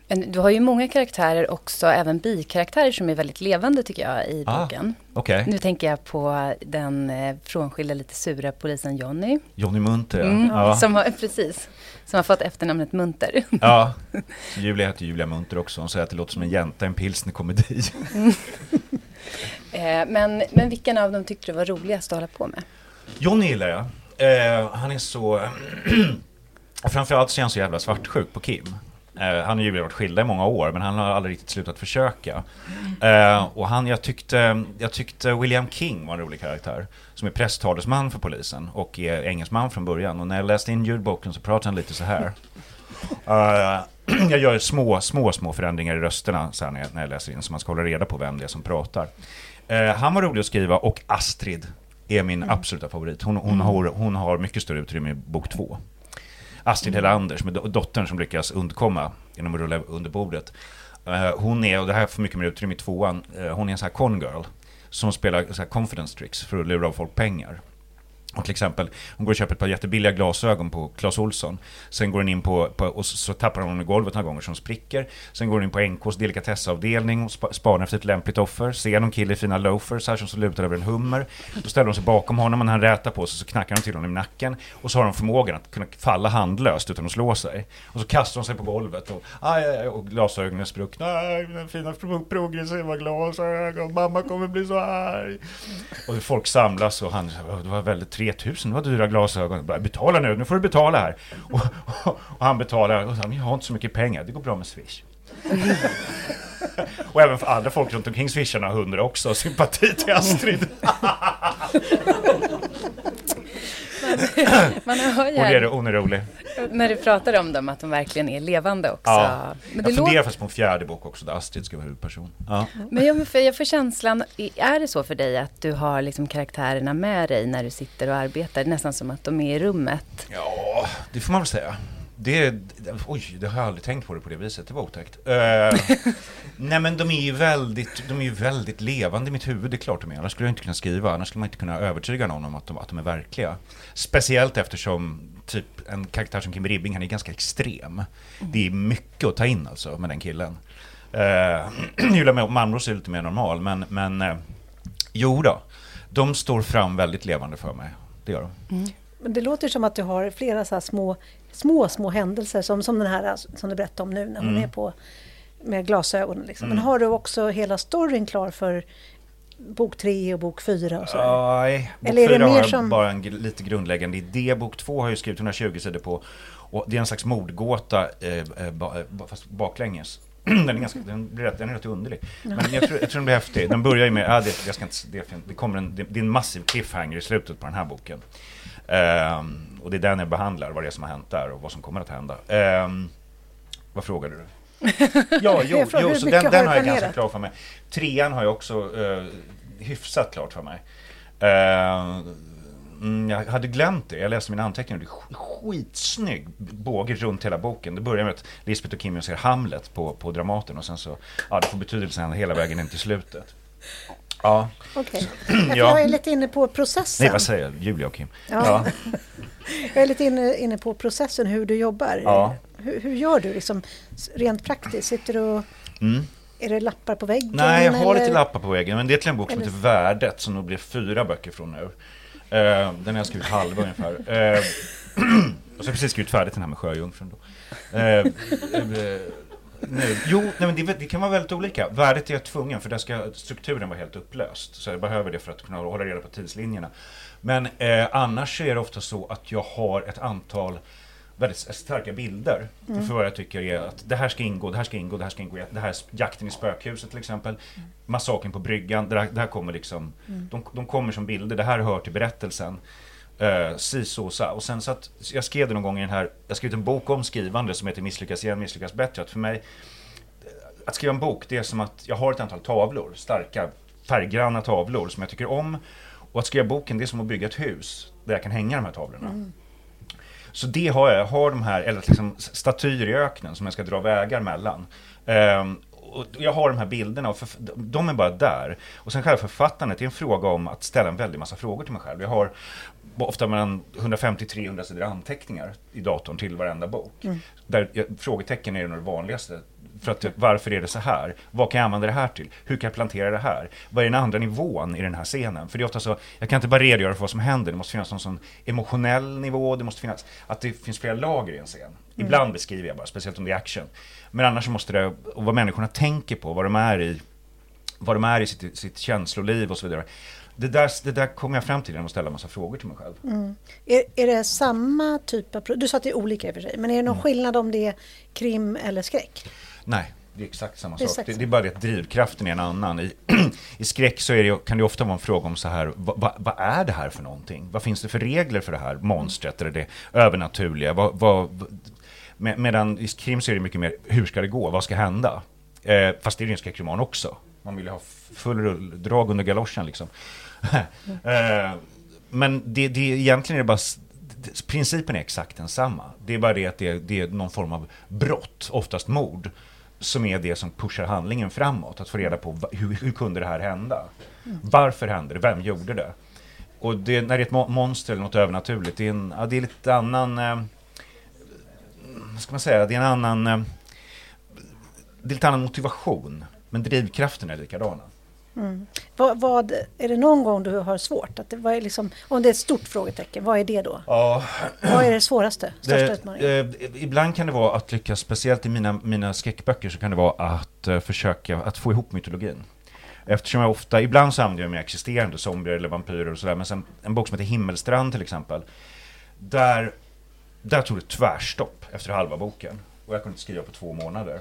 Speaker 1: Men du har ju många karaktärer också, även bikaraktärer som är väldigt levande tycker jag i
Speaker 3: Ah.
Speaker 1: boken.
Speaker 3: Okej,
Speaker 1: Nu tänker jag på den eh, frånskilda lite sura polisen Jonny.
Speaker 3: Johnny Munter.
Speaker 1: Mm,
Speaker 3: ja.
Speaker 1: som har, precis, som har fått efternamnet Munter.
Speaker 3: ja. (laughs) Julia heter Julia Munter också, hon säger att det låter som en jänta i en pilsnerkomedi. (laughs)
Speaker 1: Eh, men, men vilken av dem tyckte du var roligast att hålla på med?
Speaker 3: Johnny gillar jag. Eh, han är så... (clears throat) Framförallt så är han så jävla svartsjuk på Kim. Eh, han har varit skilda i många år, men han har aldrig riktigt slutat försöka. Eh, och han, jag tyckte, jag tyckte William King var en rolig karaktär. Som är presstalesman för polisen och är engelsman från början. Och när jag läste in ljudboken så pratade han lite så här. Eh, (clears throat) jag gör små, små, små förändringar i rösterna så när, jag, när jag läser in, så man ska hålla reda på vem det är som pratar. Eh, han var rolig att skriva och Astrid är min absoluta favorit. Hon, hon, har, hon har mycket större utrymme i bok två. Astrid Helander, som är dottern som lyckas undkomma genom att rulla under bordet. Eh, hon är, och det här får mycket mer utrymme i tvåan, eh, hon är en sån här con girl. Som spelar så här confidence tricks för att lura av folk pengar. Och till exempel, hon går och köper ett par jättebilliga glasögon på Clas Ohlson. Sen går hon in på, på och så, så tappar hon i golvet några gånger som spricker. Sen går hon in på NKs delikatessavdelning och spa, spanar efter ett lämpligt offer. Ser någon kille i fina loafers här som lutar över en hummer. Då ställer hon sig bakom honom och när han rätar på sig så knackar hon till honom i nacken. Och så har hon förmågan att kunna falla handlöst utan att slå sig. Och så kastar hon sig på golvet och, aj, aj, aj, och glasögonen är spruckna. Aj, mina fina progressiva glasögon, mamma kommer bli så arg. Och folk samlas och han, det var väldigt trevligt. 3000, det var dyra glasögon. Bara, Betala nu, nu får du betala här. Och, (laughs) och, och han betalar och han, jag har inte så mycket pengar, det går bra med Swish. (laughs) och även för andra folk runt omkring swisharna har hundra också, sympati till Astrid. (laughs)
Speaker 1: Man hör ju
Speaker 3: Och det är,
Speaker 1: här,
Speaker 3: hon är rolig.
Speaker 1: När du pratar om dem att de verkligen är levande också.
Speaker 3: Ja.
Speaker 1: Men, det
Speaker 3: Jag funderar
Speaker 1: låter,
Speaker 3: faktiskt på en fjärde bok också, där Astrid ska vara huvudperson. Ja.
Speaker 1: men jag, för jag får känslan, är det så för dig att du har liksom karaktärerna med dig när du sitter och arbetar? Nästan som att de är i rummet.
Speaker 3: Ja, det får man väl säga. Det, oj, det har jag aldrig tänkt på det på det viset. Det var otäckt. Eh, nej, men de är ju väldigt, de är ju väldigt levande i mitt huvud. Det är klart de är. Annars skulle jag inte kunna skriva. Annars skulle man inte kunna övertyga någon om att de, att de är verkliga. Speciellt eftersom typ en karaktär som Kim Ribbing, han är ganska extrem. Det är mycket att ta in alltså med den killen. Uh, (clears throat) Julia Malmros är lite mer normal, men, men uh, jo då. De står fram väldigt levande för mig. Det gör de.
Speaker 2: Men det låter som att du har flera så här små, små, små händelser som, som den här som du berättade om nu när hon
Speaker 3: Mm.
Speaker 2: är på med glasögonen. Liksom. Men
Speaker 3: Mm.
Speaker 2: har du också hela storyn klar för bok tre och bok fyra och så?
Speaker 3: Nej, bok
Speaker 2: Eller är det
Speaker 3: fyra
Speaker 2: mer
Speaker 3: har
Speaker 2: som-
Speaker 3: bara en lite grundläggande idé. Bok två har jag skrivit 120 sidor på. Och det är en slags mordgåta, eh, eh, ba, eh, fast baklänges. (clears throat) den, är ganska, den, blir rätt, den är rätt underlig. Men jag tror, jag tror den blir häftig. Den börjar ju med, ah, det, jag ska inte, det, det, kommer en, det, det är en massiv cliffhanger i slutet på den här boken. Ehm, och det är den jag behandlar, vad det är som har hänt där och vad som kommer att hända. Ehm, vad frågade du? (laughs) Ja, jo,
Speaker 2: frågar,
Speaker 3: jo så den,
Speaker 2: har
Speaker 3: den har jag ganska klar för mig. Trean har jag också eh, hyfsat klart för mig. Eh, mm, jag hade glömt det, jag läste mina anteckningar. Det är sk- skitsnygg båge runt hela boken. Det börjar med att Lisbeth och Kim ser Hamlet på, på Dramaten och sen så, ja det får betydelse hela vägen in till slutet. Ja,
Speaker 2: Okej. (clears throat)
Speaker 3: Ja.
Speaker 2: Jag är lite inne på processen.
Speaker 3: nej vad säger jag, Julia och Kim.
Speaker 2: Ja. (laughs) Jag är lite inne, inne på processen, hur du jobbar.
Speaker 3: Ja.
Speaker 2: Hur, hur gör du liksom, rent praktiskt? Sitter du och,
Speaker 3: Mm.
Speaker 2: är det lappar på väggen?
Speaker 3: Nej, jag har lite
Speaker 2: eller?
Speaker 3: lappar på väggen, men det är till en bok som
Speaker 2: Eller-
Speaker 3: heter Värdet, som nog blir fyra böcker från nu. Eh, den har jag skrivit halva ungefär. Eh, (clears throat) och så har jag precis skrivit färdigt den här med Sjöjungfrun då. Eh, nu. Jo, nej, men det, det kan vara väldigt olika. Värdet är jag tvungen, för där ska strukturen vara helt upplöst. Så jag behöver det för att kunna hålla reda på tidslinjerna. Men annars är det ofta så att jag har ett antal väldigt starka bilder för vad jag tycker är att det här ska ingå, det här ska ingå, det här ska ingå. Det här är jakten i spökhuset till exempel. Massakern på bryggan. Det här, det här kommer liksom, de, de kommer som bilder. Det här hör till berättelsen. Uh, si, så, så. Och sen så att jag skrev det någon gång i den här, jag skrivit en bok om skrivande som heter Misslyckas igen, misslyckas bättre. Att för mig, att skriva en bok, det är som att jag har ett antal tavlor, starka färggranna tavlor som jag tycker om. Och att skriva boken, det är som att bygga ett hus där jag kan hänga de här tavlorna. Så det har jag. Jag har de här, eller liksom statyer i öknen som jag ska dra vägar mellan. Ehm, och jag har de här bilderna och de är bara där. Och sen själva författandet är en fråga om att ställa en väldig massa frågor till mig själv. Jag har ofta mellan 150-300 sidor anteckningar i datorn till varenda bok. Där jag, frågetecken är nog det vanligaste. För att, varför är det så här? Vad kan jag använda det här till? Hur kan jag plantera det här? Vad är den andra nivån i den här scenen? För det är ofta så, jag kan inte bara redogöra för vad som händer, det måste finnas någon sån emotionell nivå, det måste finnas, att det finns flera lager i en scen. Ibland beskriver jag bara, speciellt om det är action. Men annars måste det, och vad människorna tänker på, vad de är i, vad de är i sitt, sitt känsloliv och så vidare. Det där, det där kommer jag fram till genom att ställa en massa frågor till mig själv.
Speaker 2: Är, är det samma typ av... Du sa att det är olika i och för sig, men är det
Speaker 3: Mm.
Speaker 2: någon skillnad om det är krim eller skräck?
Speaker 3: Nej, det är exakt samma
Speaker 2: Det är
Speaker 3: sak.
Speaker 2: exakt
Speaker 3: Det, det är bara det att drivkraften är en annan. I, (clears throat) i skräck så är det, kan det ofta vara en fråga om så här, vad, vad, vad är det här för någonting? Vad finns det för regler för det här monstret eller det övernaturliga? Vad, vad- med, medan i krim så är det mycket mer, hur ska det gå? Vad ska hända? Eh, fast det är ju en skräckroman också. Man vill ju ha full rull, drag under galoschen liksom. (laughs) eh, men det, det, egentligen är det bara Principen är exakt densamma. Det är bara det att det, är- det är någon form av brott, oftast mord, som är det som pushar handlingen framåt. Att få reda på hur, hur kunde det här hända? Varför hände det? Vem gjorde det? Och det, när det är ett monster eller något övernaturligt, det är, en, ja, det är lite annan... Eh, vad ska man säga? Det är en annan... Eh, det är lite annan motivation. Men drivkraften är likadana.
Speaker 2: Vad, vad, är det någon gång du har svårt? Att det, vad är liksom, om det är ett stort frågetecken, vad är det då?
Speaker 3: Ja,
Speaker 2: Vad är det svåraste? Största
Speaker 3: Det,
Speaker 2: utmaningen?
Speaker 3: eh, ibland kan det vara att lyckas, speciellt i mina, mina skräckböcker, så kan det vara att eh, försöka att få ihop mytologin. Eftersom jag ofta, ibland så använder jag mig av existerande zombier eller vampyrer och sådär, men sen en bok som heter Himmelstrand till exempel, där, där tog det tvärstopp efter halva boken. Och jag kunde inte skriva på två månader.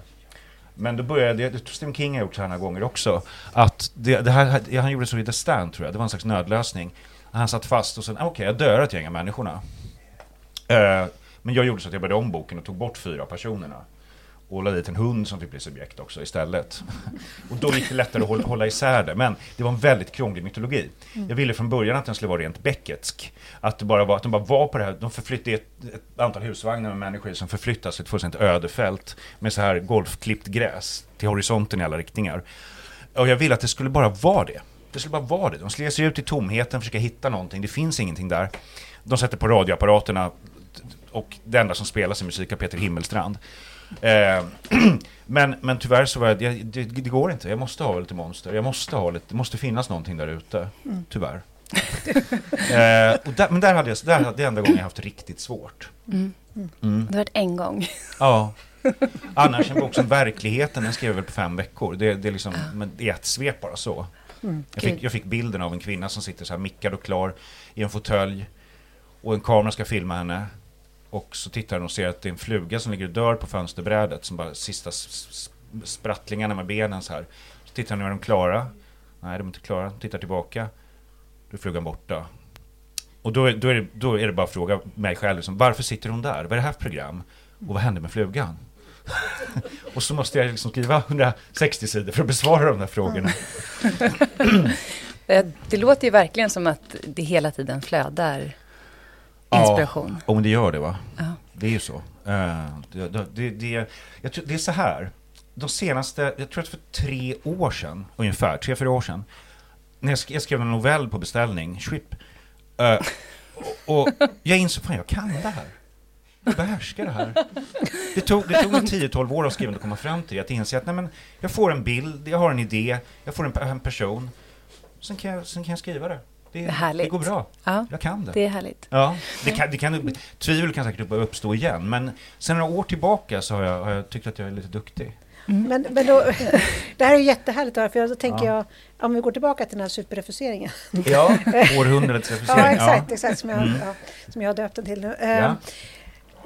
Speaker 3: Men då började jag, det tror Stephen King har gjort så här några gånger också, att det, det här, han gjorde så i The Stand tror jag, det var en slags nödlösning. Han satt fast och sen, okej okej jag dör ett gäng av människorna. Uh, men jag gjorde så att jag började om boken och tog bort fyra av personerna. Och la dit en hund som fick bli subjekt också istället. (laughs) Och då gick det lättare att hålla, isär det. Men det var en väldigt krånglig mytologi. Jag ville från början att den skulle vara rent becketsk. Att, det bara var, att de bara var på det här, de förflyttade ett, ett antal husvagnar med människor som förflyttas ett fullständigt ödefält. Med så här golfklippt gräs till horisonten i alla riktningar. Och jag ville att det skulle bara vara det. Det skulle bara vara det. De skulle ge sig ut i tomheten, försöka hitta någonting. Det finns ingenting där. De sätter på radioapparaterna och det enda som spelas är musik av Peter Himmelstrand. Eh, (clears throat) men, men tyvärr så var jag, jag det, det går inte. Jag måste ha lite monster. Jag måste ha lite, det måste finnas någonting där ute. Tyvärr. (laughs) eh, och där, men där hade jag, där, hade- det är enda gången jag haft riktigt svårt.
Speaker 1: Det har varit en gång.
Speaker 3: Ja. (laughs) Annars en bok som Verkligheten, den skrev jag väl på fem veckor. Det, det är liksom, men i ett svep bara så. Jag fick, jag fick bilden av en kvinna som sitter så här mickad och klar i en fåtölj. Och en kamera ska filma henne. Och så tittar hon och ser att det är en fluga som ligger och dör på fönsterbrädet. Som bara sista sprattlingarna med benen så här. Så tittar hon, är de klara? Nej, de är inte klara. Tittar tillbaka. Då är flugan borta. Och då, är- då, är det, då är det bara att fråga mig själv, liksom, varför sitter hon där? Vad är det här för program? Och vad hände med flugan? (laughs) och så måste jag liksom skriva 160 sidor för att besvara de där frågorna. (laughs)
Speaker 1: Eh, det låter ju verkligen som att det hela tiden flödar inspiration.
Speaker 3: Ja, om det gör det va?
Speaker 1: Ja.
Speaker 3: Det är ju så. Eh, Det, det, det, det, jag tror, det är så här. De senaste, jag tror att för tre år sedan, ungefär, tre, fyra år sedan, när jag, sk- jag skrev en novell på beställning, Schwipp, eh, och, och jag insåg, fan jag kan det här. Jag behärskar det här. Det tog, det tog nog 10-12 år av skrivande att komma fram till att inse att nej, men, jag får en bild, jag har en idé, jag får en, en person, sen kan, jag, sen kan jag skriva det. Det,
Speaker 1: Det är härligt.
Speaker 3: det går bra.
Speaker 1: Ja,
Speaker 3: Jag kan
Speaker 1: det är härligt.
Speaker 3: Ja, det kan, det kan, tvivel kan säkert upp- uppstå igen, men sen några år tillbaka så har jag, har jag tyckt att jag är lite duktig.
Speaker 2: Men, men då, (laughs) det här är ju jättehärligt för då tänker
Speaker 3: Ja.
Speaker 2: jag, om vi går tillbaka till den här superrefuseringen. (laughs)
Speaker 3: Ja, århundradets refusering.
Speaker 2: Ja, exakt, exakt som jag,
Speaker 3: Mm.
Speaker 2: ja, som jag har döpt den till nu.
Speaker 3: Ja.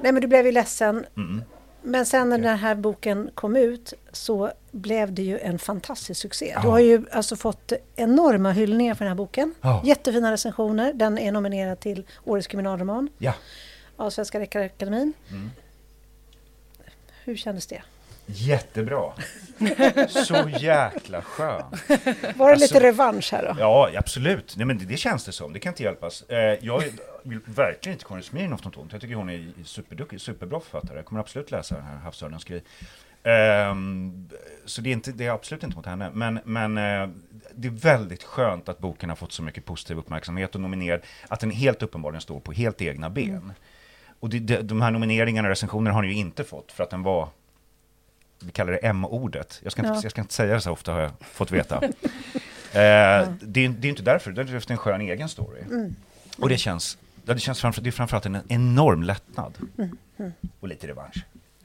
Speaker 2: Nej, men du blev ju ledsen.
Speaker 3: Mm.
Speaker 2: Men sen när den här boken kom ut så blev det ju en fantastisk succé.
Speaker 3: Ja.
Speaker 2: Du har ju alltså fått enorma hyllningar för den här boken.
Speaker 3: Ja.
Speaker 2: Jättefina recensioner. Den är nominerad till Årets kriminalroman
Speaker 3: Ja.
Speaker 2: av Svenska Läkarakademin.
Speaker 3: Mm.
Speaker 2: Hur kändes det?
Speaker 3: Jättebra. (laughs) Så jäkla skönt.
Speaker 2: Var det
Speaker 3: Alltså-
Speaker 2: lite revansch här då?
Speaker 3: Ja, absolut. Nej, men det, det känns det som. Det kan inte hjälpas. Eh, jag vill verkligen inte Karin Smirnoff något ont. Jag tycker hon är superduktig, superbra författare. Jag kommer absolut läsa den här Havsörnens grej. Ehm, så det är, inte, det är absolut inte mot henne. Men, men eh, det är väldigt skönt att boken har fått så mycket positiv uppmärksamhet och nominerad. Att den helt uppenbarligen står på helt egna ben. Och det, de här nomineringarna och recensionerna har den ju inte fått för att den var vi kallar det M-ordet. Jag ska, inte,
Speaker 2: Ja.
Speaker 3: jag ska inte säga det så ofta har jag fått veta. (laughs) Eh, det, är, det är inte därför, det är efter en skön egen story. Och det känns, ja, det känns framför, det är framförallt en enorm lättnad. Och lite revansch. (laughs)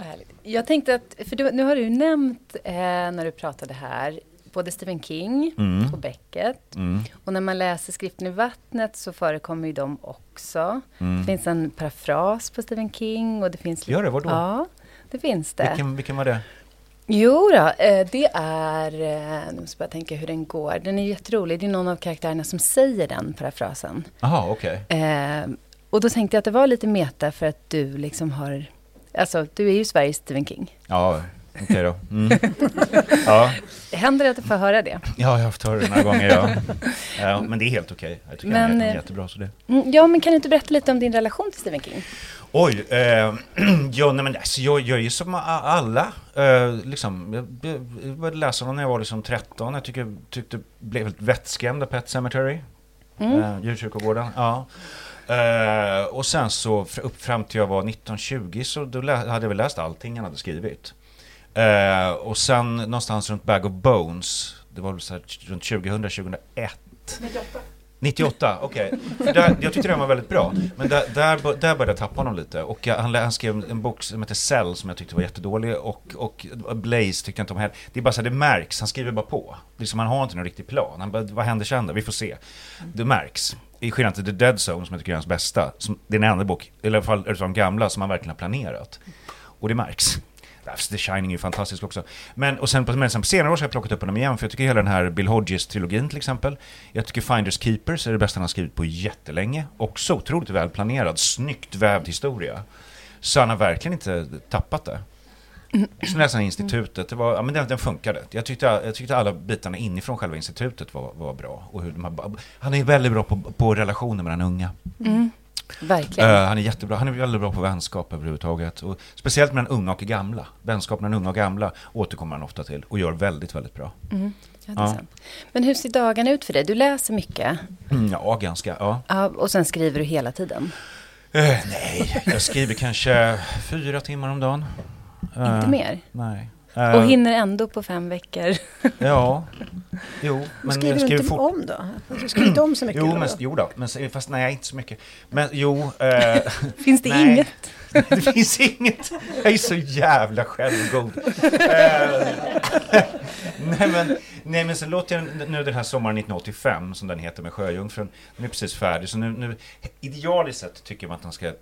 Speaker 1: Härligt. Jag tänkte att, för du, nu har du nämnt eh, när du pratade här, både Stephen King
Speaker 3: Mm.
Speaker 1: och Beckett.
Speaker 3: Mm.
Speaker 1: Och när man läser Skriften i vattnet så förekommer ju de också.
Speaker 3: Mm.
Speaker 1: Det finns en parafras på Stephen King och det finns...
Speaker 3: Gör det? Vadå?
Speaker 1: Ja, det finns det.
Speaker 3: Vilken, vilken var det?
Speaker 1: Jo då, eh, det är... eh, Nu måste jag bara tänka hur den går. Den är jätterolig. Det är någon av karaktärerna som säger den parafrasen.
Speaker 3: Jaha, okej.
Speaker 1: Eh, och då tänkte jag att det var lite meta för att du liksom har... Alltså, du är ju Sveriges Stephen King.
Speaker 3: Ja, okej då. Mm. (laughs) Ja.
Speaker 1: Händer det att du får höra det?
Speaker 3: ja, jag har haft hört det några gånger. Ja. Ja, men det är helt okej. Jag tycker
Speaker 1: Men,
Speaker 3: han är
Speaker 1: eh,
Speaker 3: jättebra. Så det.
Speaker 1: Mm, Ja, men kan du inte berätta lite om din relation till Stephen King?
Speaker 3: Oj, eh, (clears throat) ja, nej, men alltså, jag, jag är ju som alla. Eh, liksom, jag, började läsa honom när jag var liksom 13. Jag tycker, tyckte, blev helt vettskrämd av Pet Cemetery.
Speaker 1: Mm.
Speaker 3: Eh, djurkyrkogården. Ja. Eh, och sen så upp fram till jag var 19-20 så då hade jag väl läst allting han hade skrivit. Eh, och sen någonstans runt Bag of Bones, det var väl så här, runt 2000-2001. 98, okej. För där- Jag tyckte den var väldigt bra. Men där, där, där började jag tappa honom lite. Och jag, han, han skrev en bok som heter Cell som jag tyckte var jättedålig. Och, och Blaze tyckte jag inte om heller. Det är bara så här, det märks. Han skriver bara på. Liksom, han har inte någon riktig plan. Han bara, vad händer sen då? Vi får se. Det märks. I skillnad till The Dead Zone som jag tycker är hans bästa. Som, det är en enda bok, eller i alla fall utav de gamla, som han verkligen har planerat. Och det märks. Alltså, The Shining är ju fantastisk också. Men, och sen, på, men sen på senare år så har jag plockat upp honom igen, för jag tycker hela den här Bill Hodges-trilogin till exempel. Jag tycker Finders Keepers är det bästa han har skrivit på jättelänge. Också otroligt välplanerad, snyggt vävd historia. Så han har verkligen inte tappat det. Så läste han institutet, det var, ja, men den, den funkade. Jag tyckte, jag tyckte alla bitarna inifrån själva institutet var, var bra. Och hur de här, han är väldigt bra på, på relationer mellan unga. Mm.
Speaker 1: Verkligen.
Speaker 3: Eh, han är jättebra. Han är väldigt bra på vänskap överhuvudtaget. Och speciellt mellan unga och gamla. Vänskap mellan unga och gamla återkommer han ofta till och gör väldigt, väldigt bra.
Speaker 1: Mm. Ja,
Speaker 3: Ja.
Speaker 1: Men hur ser dagarna ut för dig? Du läser mycket
Speaker 3: Mm, ja, ganska. Ja.
Speaker 1: ja, och sen skriver du hela tiden.
Speaker 3: Eh, nej, jag skriver kanske fyra timmar om dagen. Eh,
Speaker 1: Inte mer?
Speaker 3: Nej.
Speaker 1: Och
Speaker 3: Eh,
Speaker 1: hinner ändå på fem veckor. (laughs)
Speaker 3: Ja, jo.
Speaker 2: Men
Speaker 3: Men
Speaker 2: skriver
Speaker 3: jag
Speaker 2: du inte
Speaker 3: fort.
Speaker 2: om då? Du skriver inte om så mycket
Speaker 3: Jo,
Speaker 2: då?
Speaker 3: men, jo då, men, fast nej, inte så mycket. Men jo, eh, (laughs)
Speaker 1: Finns det
Speaker 3: Nej.
Speaker 1: inget? (laughs)
Speaker 3: det finns inget. Jag är så jävla självgod. Eh, nej, men, nej, men så låter jag nu den här sommaren 1985, som den heter med Sjöjungfrun, den är precis färdig. Så nu, nu idealiskt sett tycker man att den ska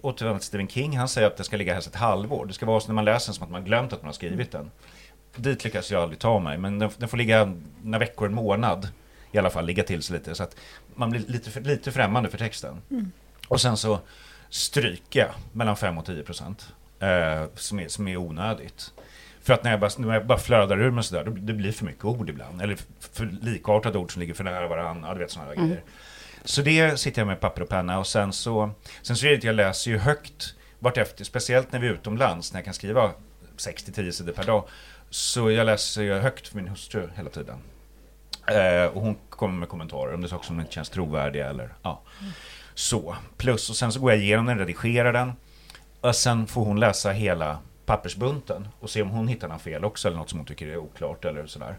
Speaker 3: återvända till Stephen King, han säger att det ska ligga helst ett halvår. Det ska vara så när man läser den som att man glömt att man har skrivit den. Dit lyckas jag aldrig ta mig, men den, den får ligga några veckor, en månad i alla fall ligga till sig lite så att man blir lite, för, lite främmande för texten. Och sen så stryker jag mellan 5 och 10 procent eh, som, är, som är onödigt. För att när jag bara, när jag bara flödar ur mig sådär, det blir för mycket ord ibland. Eller för likartade ord som ligger för nära varandra. Du vet sådana där grejer. Så det sitter jag med papper och penna och sen så, sen så är det att jag läser ju högt vartefter, speciellt när vi är utomlands, när jag kan skriva 6-10 sidor per dag. Så jag läser ju högt för min hustru hela tiden. Eh, och hon kommer med kommentarer om det är saker som inte känns trovärdiga eller ja. Så, plus och sen så går jag igenom den, redigerar den. Och sen får hon läsa hela pappersbunten och se om hon hittar något fel också eller något som hon tycker är oklart eller sådär.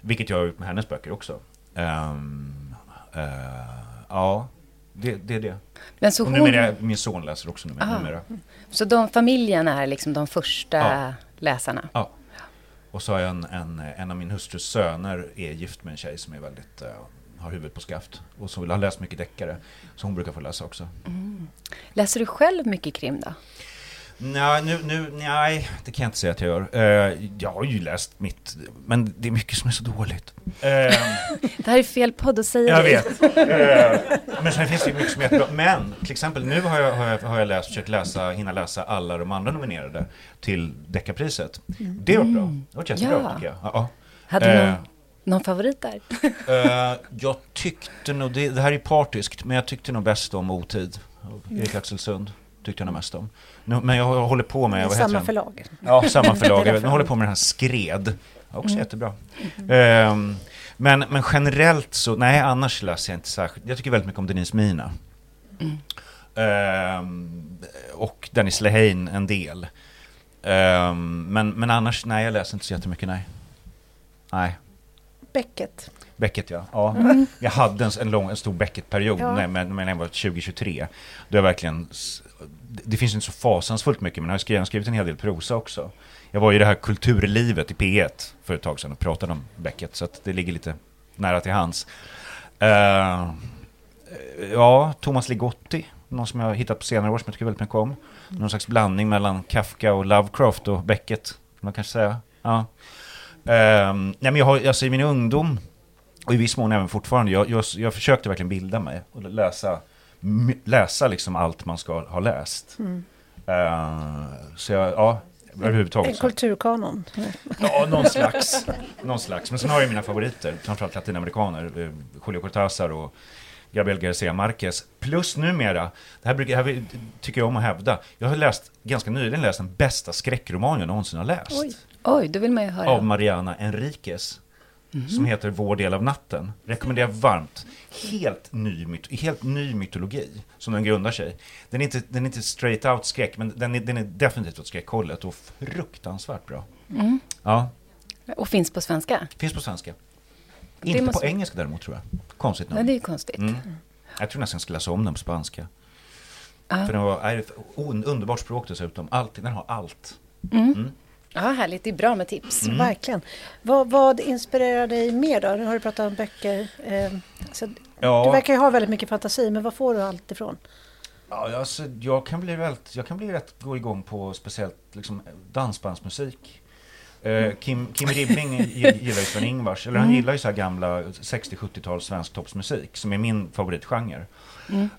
Speaker 3: Vilket jag har gjort med hennes böcker också. Um, uh, ja, det, det är det.
Speaker 1: Men så
Speaker 3: Och
Speaker 1: hon...
Speaker 3: numera, min son läser också numera. Numera.
Speaker 1: Så de, familjen är liksom de första
Speaker 3: Ja.
Speaker 1: läsarna?
Speaker 3: Ja. Och så har jag en, en, en av min hustrus söner är gift med en tjej som är väldigt, eh, har huvudet på skaft. Och som har läst mycket deckare. Så hon brukar få läsa också.
Speaker 1: Läser du själv mycket krim då?
Speaker 3: Nej, nu, nu, nej, det kan jag inte säga att jag gör. Eh, jag har ju läst mitt, men det är mycket som är så dåligt. Eh, (laughs)
Speaker 1: Det här är fel podd att säga
Speaker 3: jag
Speaker 1: det
Speaker 3: vet. Eh, men sen finns det ju mycket som är jättebra. Men till exempel nu har jag, har jag, har jag läst, försökt läsa, hinna läsa alla de andra nominerade till deckarpriset. Det var bra. Det var jättebra
Speaker 1: Mm. Ja.
Speaker 3: tycker jag. Ja, ja.
Speaker 1: Hade du
Speaker 3: Eh,
Speaker 1: någon, någon favorit där?
Speaker 3: Eh, jag tyckte nog, det, det här är partiskt, men jag tyckte nog bäst om Otid. Erik Axel Sund tyckte jag mest om. Nu, men jag håller på med, vad heter
Speaker 2: Samma
Speaker 3: den?
Speaker 2: förlag.
Speaker 3: Ja, samma (laughs) förlag. Jag håller på med den här Skred. Också jättebra. Ehm, men, men generellt så, nej annars läser jag inte särskilt. Jag tycker väldigt mycket om Denise Mina. Ehm, och Dennis Lehane en del. Ehm, men, men annars, nej jag läser inte så jättemycket, nej. Nej.
Speaker 2: Beckett.
Speaker 3: Beckett ja. ja. Jag hade en, en, lång, en stor Beckett-period
Speaker 2: Ja.
Speaker 3: när, när, jag var 2023. Då jag verkligen, det finns inte så fasansfullt mycket, men jag har skrivit, en hel del prosa också. Jag var i det här kulturlivet i P1 för ett tag sedan och pratade om Beckett, så det ligger lite nära till hands. Eh, ja, Thomas Ligotti, någon som jag har hittat på senare år som jag tycker väldigt mycket om. Någon slags blandning mellan Kafka och Lovecraft och Beckett, kan man kanske säga. Ja. Ehm, nej men jag har, alltså i min ungdom, och i viss mån även fortfarande, jag, jag, jag försökte verkligen bilda mig och läsa, läsa liksom allt man ska ha läst. Ehm, så jag, ja, överhuvudtaget.
Speaker 2: En
Speaker 3: så-
Speaker 2: kulturkanon.
Speaker 3: Ja, någon slags. någon slags. Men sen har jag mina favoriter, framförallt latinamerikaner. eh, Julio Cortázar och Gabriel Garcia Marquez. Plus numera, det här, brukar, det här tycker jag om att hävda, jag har läst, ganska nyligen läst den bästa skräckroman jag någonsin har läst.
Speaker 2: Oj.
Speaker 1: Oj, då vill man ju höra.
Speaker 3: Av Mariana Enriquez. Som heter Vår del av natten. Rekommenderar varmt. Helt ny, myt- helt ny mytologi som den grundar sig. Den är inte, den är inte straight out skräck, men den är, den är definitivt åt skräckhållet och fruktansvärt bra. Ja,
Speaker 1: Och finns på svenska?
Speaker 3: finns på svenska.
Speaker 1: Det
Speaker 3: Inte
Speaker 1: måste-
Speaker 3: på engelska däremot tror jag. Konstigt
Speaker 1: Nej,
Speaker 3: nog.
Speaker 1: det är konstigt.
Speaker 3: Mm. Jag tror nästan jag ska läsa om den på spanska.
Speaker 1: Ja.
Speaker 3: För den var, är underbart språk dessutom. Allt, den har allt.
Speaker 1: Ja, härligt. Det är bra med tips.
Speaker 3: Mm.
Speaker 2: Verkligen. Vad, vad inspirerar dig mer då? Nu har du pratat om böcker. Eh, så
Speaker 3: Ja.
Speaker 2: Du verkar ju ha väldigt mycket fantasi, men var får du allt ifrån?
Speaker 3: Ja, alltså, jag, kan bli väldigt, jag kan bli rätt gå igång på speciellt liksom, dansbandsmusik. Eh, Kim, Kim Ribbing gi- gillar ju Sven-Ingvars, eller han gillar ju så här gamla 60-70-tals svensktoppsmusik som är min favoritgenre.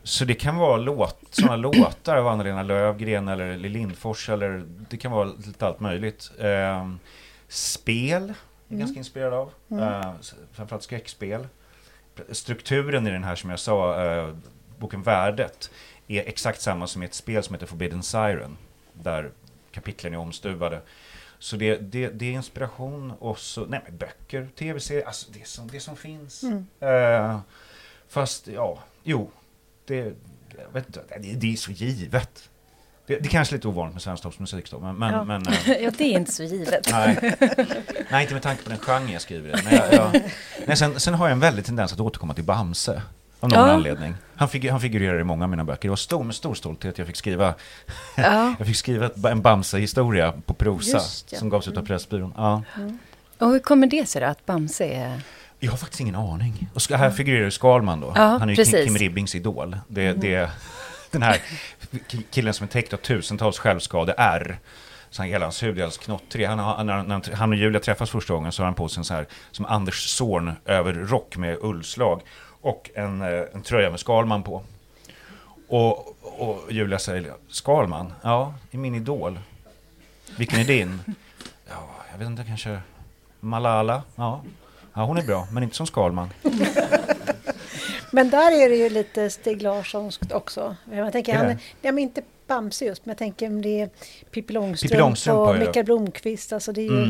Speaker 3: Så det kan vara låt, sådana låtar av Anna-Lena Lövgren eller Lindfors eller det kan vara lite allt möjligt. Eh, spel är jag ganska inspirerad av, eh, s- framförallt skräckspel. Strukturen i den här som jag sa, eh, boken Värdet, är exakt samma som i ett spel som heter Forbidden Siren, där kapitlen är omstuvade. Så det, det, det är inspiration och så, nej men böcker, tv-serier, alltså det som, det som finns. Eh, fast, ja, jo, det, inte, det, det är så givet. Det, det kanske är lite ovanligt med svensktoppsmusik då, men, men,
Speaker 2: Ja.
Speaker 3: men eh, (laughs)
Speaker 1: Ja, det är inte så givet.
Speaker 3: Nej. Nej, inte med tanke på den genre jag skriver i. Men jag, jag, nej, sen, sen har jag en väldig tendens att återkomma till Bamse. Av någon
Speaker 1: Ja.
Speaker 3: anledning. Han, figur, han figurerar i många av mina böcker. Det var stor, med stor stolthet jag fick skriva,
Speaker 1: Ja. (laughs)
Speaker 3: jag fick skriva en Bamse-historia på prosa.
Speaker 2: Just, ja.
Speaker 3: Som gavs ut av Pressbyrån. Ja.
Speaker 1: Och hur kommer det sig då att Bamse är...
Speaker 3: Jag har faktiskt ingen aning. Och ska, här figurerar ju Skalman då.
Speaker 1: Ja,
Speaker 3: han är ju Kim,
Speaker 1: precis.
Speaker 3: Kim Ribbings idol. Det, det, den här killen som är täckt av tusentals självskade R Så hela hans hud är alldeles knottrig. Han, har, när, när han- och Julia träffas första gången så har han på sig en så här, som Anders Zorn över rock med ullslag. Och en, eh, en tröja med Skalman på. Och, och Julia säger, Skalman? Ja, det är min idol. Vilken är din? (laughs) Ja, jag vet inte, kanske Malala? Ja. Ja, hon är bra, men inte som Skalman. (laughs)
Speaker 2: Men där är det ju lite Stig Larssonskt också. Jag tänker, han, ja, men inte Bamse just, men jag tänker om det är Pippi Långstrump,
Speaker 3: Pippi Långstrump
Speaker 2: och Mikael Blomkvist. Alltså det är ju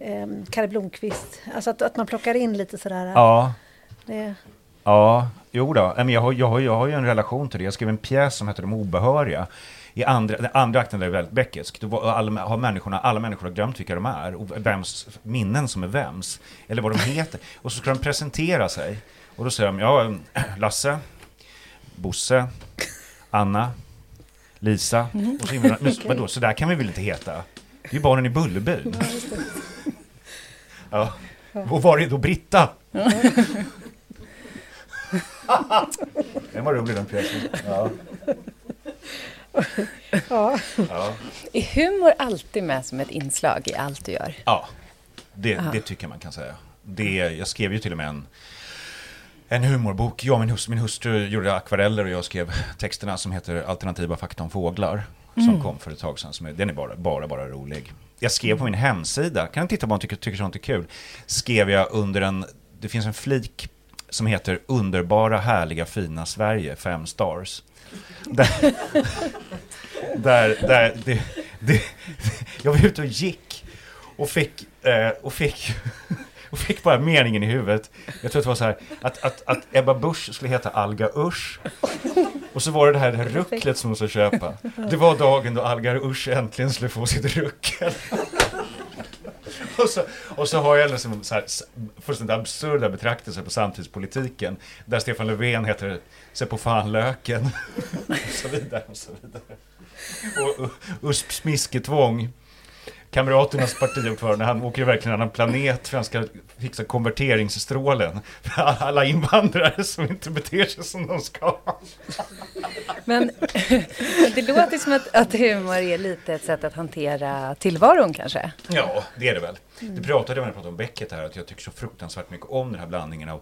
Speaker 3: Mm.
Speaker 2: eh, Kalle Blomkvist. Alltså att, att man plockar in lite sådär.
Speaker 3: Ja,
Speaker 2: Det,
Speaker 3: Ja, jo då. Jag har, jag, har, jag har ju en relation till det. Jag skrev en pjäs som heter De obehöriga. I andra, den andra akten är väldigt bäckisk. Då alla, har människorna, alla människor har glömt vilka de är och vems minnen som är vems. Eller vad de heter. Och så ska de presentera sig. Och då säger de, ja, (clears throat) Lasse, Bosse, Anna, Lisa. Och så, himla- men vadå, så där kan vi väl inte heta? Det är ju barnen i Bullerbyn. Ja. Och var är då Britta? (laughs) Den var rolig den pjäsen. Ja. (laughs)
Speaker 2: ja.
Speaker 3: Ja.
Speaker 1: Är humor alltid med som ett inslag i allt du gör?
Speaker 3: Ja, det, det tycker man kan säga. Det, jag skrev ju till och med en, en humorbok. Jag och min hustru, min hustru gjorde akvareller och jag skrev texterna som heter Alternativa fakta om fåglar. Som kom för ett tag sedan. Som är, den är bara, bara, bara rolig. Jag skrev på min hemsida, kan du titta på om tycker, tycker sånt är kul. Skrev jag under en, det finns en flik som heter Underbara, härliga, fina Sverige, fem stars. Där, där, där det, det, jag var ute och gick och fick, eh, och fick, (laughs) och fick bara meningen i huvudet. Jag tror att det var så här, att, att, att Ebba Busch skulle heta Alga Usch. Och så var det det här, det här rucklet som hon skulle köpa. Det var dagen då Algar Usch äntligen skulle få sitt ruckel. (laughs) Och så, och så har jag liksom så här fullständigt absurda betraktelser på samtidspolitiken. Där Stefan Löfven heter Se på fan löken. (laughs) Och så vidare och så vidare. Och USP Smisketvång. Kamraternas partiordförande, han åker ju verkligen en annan planet för han ska fixa konverteringsstrålen. För alla invandrare som inte beter sig som de ska.
Speaker 1: Men (laughs) det låter som att, att humor är lite ett sätt att hantera tillvaron kanske.
Speaker 3: Ja, det är det väl. Det pratade jag när jag pratade om Beckett här, att jag tycker så fruktansvärt mycket om den här blandningen av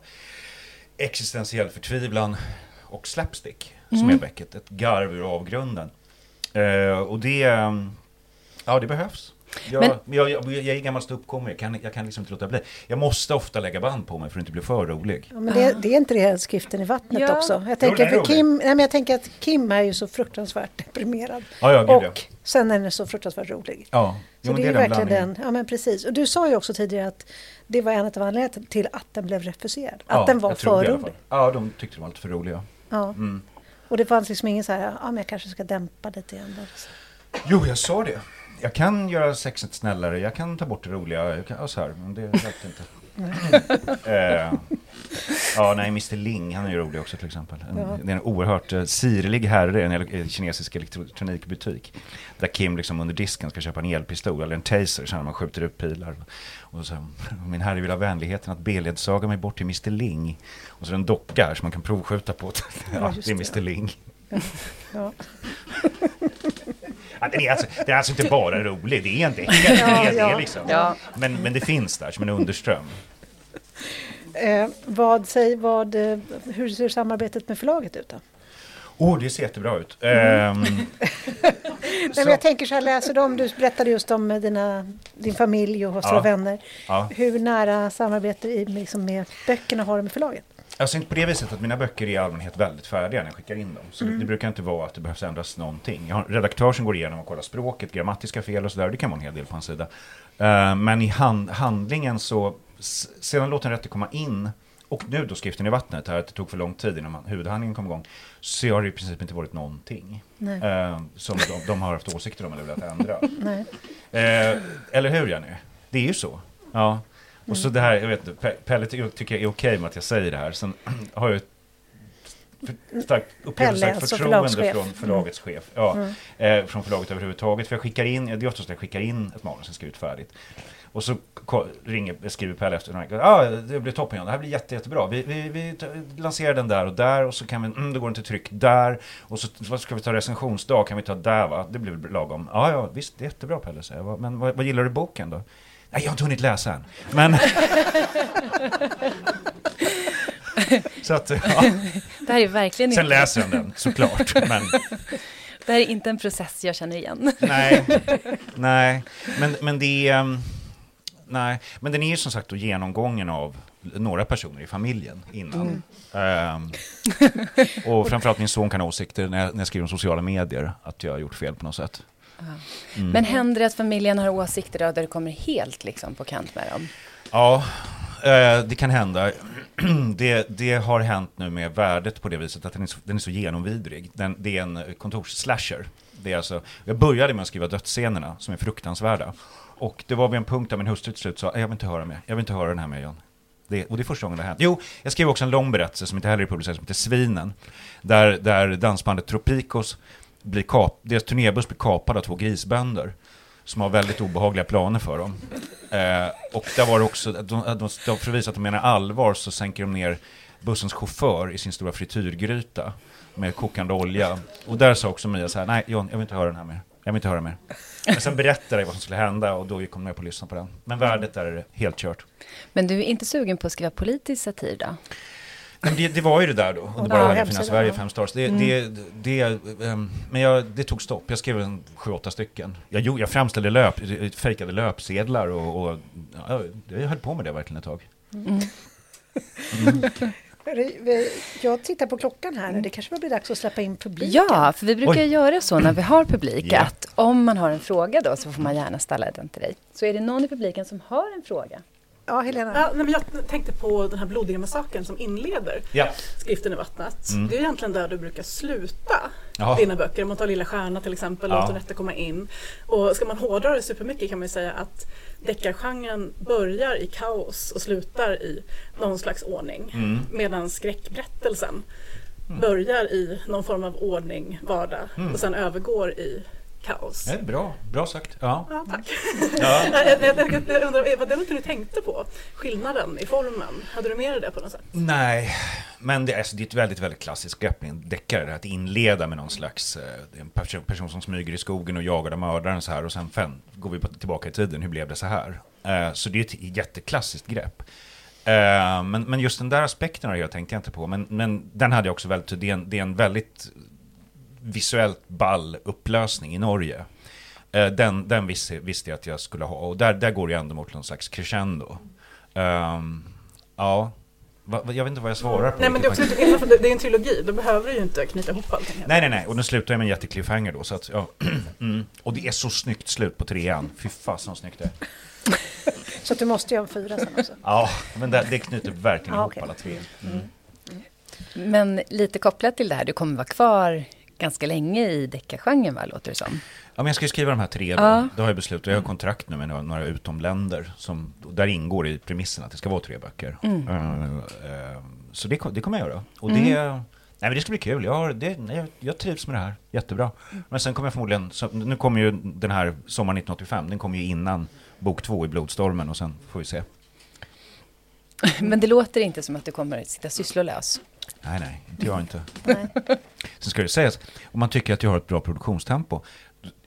Speaker 3: existentiell förtvivlan och slapstick, som är Beckett. Ett garv ur avgrunden. Eh, och det, eh, ja det behövs. Jag,
Speaker 1: Men-
Speaker 3: jag, jag, jag är gammal ståuppkomiker, jag kan, jag kan liksom inte låta bli. Jag måste ofta lägga band på mig för att inte bli för rolig.
Speaker 2: Ja, men det, det är inte det skriften i vattnet
Speaker 1: Ja.
Speaker 2: också. Jag
Speaker 3: Jo,
Speaker 2: tänker,
Speaker 3: den är
Speaker 2: för. Kim, nej, men jag tänker att Kim är ju så fruktansvärt deprimerad.
Speaker 3: Ja, ja, gud, ja.
Speaker 2: och sen är den så fruktansvärt rolig.
Speaker 3: Ja,
Speaker 2: Så det är ju verkligen den, ja men precis. Och du sa ju också tidigare att det var en av anledningarna till att den blev refuserad. Att
Speaker 3: Ja,
Speaker 2: den var för rolig.
Speaker 3: Ja, de tyckte de var lite för roliga.
Speaker 2: Ja.
Speaker 3: Mm.
Speaker 2: Och det fanns liksom ingen så här, ja men jag kanske ska dämpa lite. Där.
Speaker 3: Jo, jag sa det. Jag kan göra sexet snällare, jag kan ta bort det roliga, jag kan, ja, så här, men det räckte inte. (laughs) eh, ja, nej, Mr Ling, han är ju rolig också till exempel. En,
Speaker 2: Ja.
Speaker 3: Det är en oerhört uh, sirlig herre i en ele- eh, kinesisk elektronikbutik. Där Kim liksom under disken ska köpa en elpistol eller en taser, så här, man skjuter upp pilar. Och så, (laughs) min herre vill ha vänligheten att beledsaga mig bort till Mr Ling. Och så är det en docka här som man kan provskjuta på. (laughs) ja,
Speaker 2: just
Speaker 3: det är. Mr Ling.
Speaker 2: Ja.
Speaker 3: Ja, den, är alltså, den är alltså inte bara rolig, det är inte helt
Speaker 2: Ja,
Speaker 3: det, är
Speaker 2: ja.
Speaker 3: det liksom.
Speaker 1: Ja.
Speaker 3: Men, men det finns där som en underström.
Speaker 2: Eh, vad, säg, vad, eh, hur ser samarbetet med förlaget ut då?
Speaker 3: Oh, det ser jättebra ut.
Speaker 2: Mm.
Speaker 3: Ehm, (laughs)
Speaker 2: Nej, men jag tänker så här, läser de, du berättade just om eh, dina, din familj och hos
Speaker 3: Ja.
Speaker 2: vänner.
Speaker 3: ja.
Speaker 2: Hur nära samarbete i, liksom med böckerna har du med förlaget?
Speaker 3: Alltså inte på det viset att mina böcker är i allmänhet väldigt färdiga när jag skickar in dem. Så
Speaker 2: Mm.
Speaker 3: det, det brukar inte vara att det behövs ändras någonting. Jag har en redaktör som går igenom och kollar språket, grammatiska fel och sådär. Det kan vara en hel del på en sida. Eh, men i hand, handlingen så, sedan låten rätte komma in och nu då skriften i vattnet, här att det tog för lång tid innan man, huvudhandlingen kom igång, så har det i princip inte varit någonting eh, som de, de har haft åsikter om eller velat ändra. (laughs) Eh, eller hur Jenny? Det är ju så. Ja. Och så det här, jag vet inte, Pe- Pelle ty- tycker jag är okej med att jag säger det här. Sen (clears throat) har jag för- starkt
Speaker 2: alltså
Speaker 3: förtroende
Speaker 2: förlagschef.
Speaker 3: från förlagets chef. Ja, eh, från förlaget överhuvudtaget. För jag skickar in, det är oftast jag skickar in ett manus som ska ut färdigt. Och så ringer, skriver Pelle efter Ja, ah, det blir toppen John. Det här blir jätte, jättebra. Vi, vi, vi lanserar den där och där och så kan vi, mm, då går den till tryck där. Och så vad ska vi ta recensionsdag? Kan vi ta där va? Det blir väl lagom. Ja, ja, visst, det är jättebra Pelle, säger jag. Men vad, vad gillar du boken då? Nej, jag har inte hunnit läsa än. Men... (laughs) så att, ja.
Speaker 1: Det här är verkligen
Speaker 3: Sen
Speaker 1: inte,
Speaker 3: läser han den, såklart. Men
Speaker 1: det här är inte en process jag känner igen.
Speaker 3: nej, nej. Men, men det är... um, Nej, men den är ju som sagt då genomgången av några personer i familjen innan. Ehm, och framförallt min son kan ha åsikter när jag, när jag skriver om sociala medier, att jag har gjort fel på något sätt. Mm.
Speaker 1: Men händer det att familjen har åsikter då, där du kommer helt liksom på kant med dem?
Speaker 3: Ja, eh, det kan hända. (clears throat) Det, det har hänt nu med värdet på det viset att den är så, den är så genomvidrig. Den, det är en kontorsslasher. Det är alltså, jag började med att skriva dödsscenerna som är fruktansvärda. Och det var vid en punkt där min hustru till slut sa, jag vill inte höra mer, jag vill inte höra den här med John. Det, och det är första gången det har hänt. Jo, jag skrev också en lång berättelse som inte heller är publicerad, som heter Svinen. Där, där dansbandet Tropicos blir kap, deras turnébuss blir kapad av två grisbönder. Som har väldigt obehagliga planer för dem. Eh, och där var det också, de, de, de, för att visa att de menar allvar så sänker de ner bussens chaufför i sin stora frityrgryta med kokande olja. Och där sa också Mia så här, nej John, jag vill inte höra den här mer. Jag vill inte höra mer. Men sen berättade jag vad som skulle hända och då gick hon med på att lyssna på den. Men värdet där är det helt kört.
Speaker 1: Men du är inte sugen på att skriva politisk satir då?
Speaker 3: Men det, det var ju det där då, under
Speaker 2: Ja,
Speaker 3: bara ja, fina
Speaker 2: hemsidan,
Speaker 3: Sverige, fem stars. Det, det, det, ehm, men jag, det tog stopp. Jag skrev en sju, åtta stycken. Jag, gjorde- jag framställde löp, fejkade löpsedlar och, och ja, jag höll på med det verkligen ett tag.
Speaker 2: Hörru, Jag tittar på klockan här nu. Det kanske blir dags att släppa in publiken.
Speaker 1: Ja, för vi brukar
Speaker 3: Oj.
Speaker 1: göra så när vi har publik
Speaker 3: Ja.
Speaker 1: att om man har en fråga då så får man gärna ställa den till dig. Så är det någon i publiken som har en fråga?
Speaker 2: Ja, Helena.
Speaker 5: Ja, nej, men jag tänkte på den här blodiga massakern som inleder
Speaker 3: Ja.
Speaker 5: Skriften i vattnet.
Speaker 3: Mm.
Speaker 5: Det är egentligen där du brukar sluta
Speaker 3: Jaha.
Speaker 5: dina böcker. Om man tar Lilla Stjärna till exempel,
Speaker 3: Ja.
Speaker 5: Låt Anette komma in. Och ska man hårdra det supermycket kan man ju säga att deckargenren börjar i kaos och slutar i någon slags ordning.
Speaker 3: Mm.
Speaker 5: Medan skräckberättelsen börjar i någon form av ordning, vardag
Speaker 3: Mm.
Speaker 5: och sen övergår i kaos.
Speaker 3: Det är bra, bra sagt. Ja.
Speaker 5: Ja, tack. (laughs)
Speaker 3: Ja. (laughs)
Speaker 5: jag, jag, jag, jag undrar, var det något du tänkte på? Skillnaden i formen? Hade du med dig det på något sätt?
Speaker 3: Nej, men det är, alltså, det är ett väldigt, väldigt klassiskt grepp i en deckare. Att inleda med någon slags eh, en person, person som smyger i skogen och jagar den mördaren så här. Och sen fem, går vi tillbaka i tiden, hur blev det så här? Eh, så det är ett jätteklassiskt grepp. Eh, men, men just den där aspekten har jag tänkte jag inte på. Men, men den hade jag också väldigt, det är en, det är en väldigt visuellt ball upplösning i Norge. Eh, Den, den visste, visste jag att jag skulle ha. Och där, där går jag ändå mot någon slags crescendo. Ehm, ja, Va, jag vet inte vad jag svarar på.
Speaker 5: Nej men det är, också, det är en trilogi, då behöver du ju inte knyta ihop allting.
Speaker 3: Nej, nej, nej. Och den slutar ju med en jättecliffhanger då. Så att, ja. (clears throat) mm. Och det är så snyggt slut på trean. Fy fasen snyggt det är. (laughs)
Speaker 2: Så att du måste göra en fyra sen också. (laughs)
Speaker 3: Ja, men det, det knyter verkligen
Speaker 2: Ja,
Speaker 3: ihop alla tre. Mm.
Speaker 1: Men lite kopplat till det här, du kommer vara kvar ganska länge i deckargenren va, låter det som?
Speaker 3: Ja, men jag ska ju skriva de här tre då.
Speaker 1: Ja.
Speaker 3: Det har jag beslutat. Jag har kontrakt nu med några, några utomländer. Som, där ingår i premissen att det ska vara tre böcker.
Speaker 1: Mm.
Speaker 3: Eh, eh, så det, det kommer jag göra. Och det, nej, men det ska bli kul. Jag, har, det, nej, jag, jag trivs med det här. Jättebra. Men sen kommer jag förmodligen... Så, nu kommer ju den här sommaren 1985. Den kommer ju innan bok två i Blodstormen. Och sen får vi se. (laughs)
Speaker 1: Men det låter inte som att du kommer att sitta sysslolös.
Speaker 3: Nej, nej, inte jag inte.
Speaker 2: Nej.
Speaker 3: Sen ska det sägas, om man tycker att jag har ett bra produktionstempo.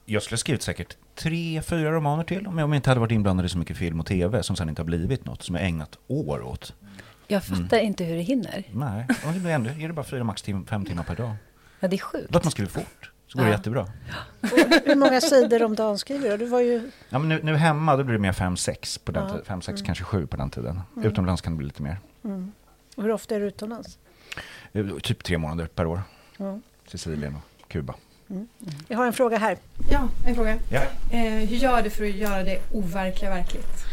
Speaker 3: Jag skulle ha skrivit säkert tre, fyra romaner till om jag inte hade varit inblandad i så mycket film och tv som sen inte har blivit något, som jag ägnat år åt.
Speaker 1: Jag fattar inte hur det hinner.
Speaker 3: Nej, och det ändå, är det bara fyra, max tim, fem timmar per dag.
Speaker 1: Ja, det är sjukt.
Speaker 3: Låt man skriva fort, så går det
Speaker 1: Ja.
Speaker 3: jättebra.
Speaker 2: Och hur många sidor om dagen skriver du? Du var ju...
Speaker 3: Ja, men nu, nu hemma, då blir det mer fem, sex på den
Speaker 2: Ja.
Speaker 3: Fem, sex, kanske sju på den tiden. Utomlands kan det bli lite mer.
Speaker 2: Mm. Och hur ofta är du utomlands?
Speaker 3: Eh, Typ tre månader per år.
Speaker 2: Ja.
Speaker 3: Sicilien och Kuba.
Speaker 2: Jag har en fråga här.
Speaker 6: Ja, en fråga.
Speaker 3: Ja.
Speaker 6: Eh, hur gör du för att göra det overkliga verkligt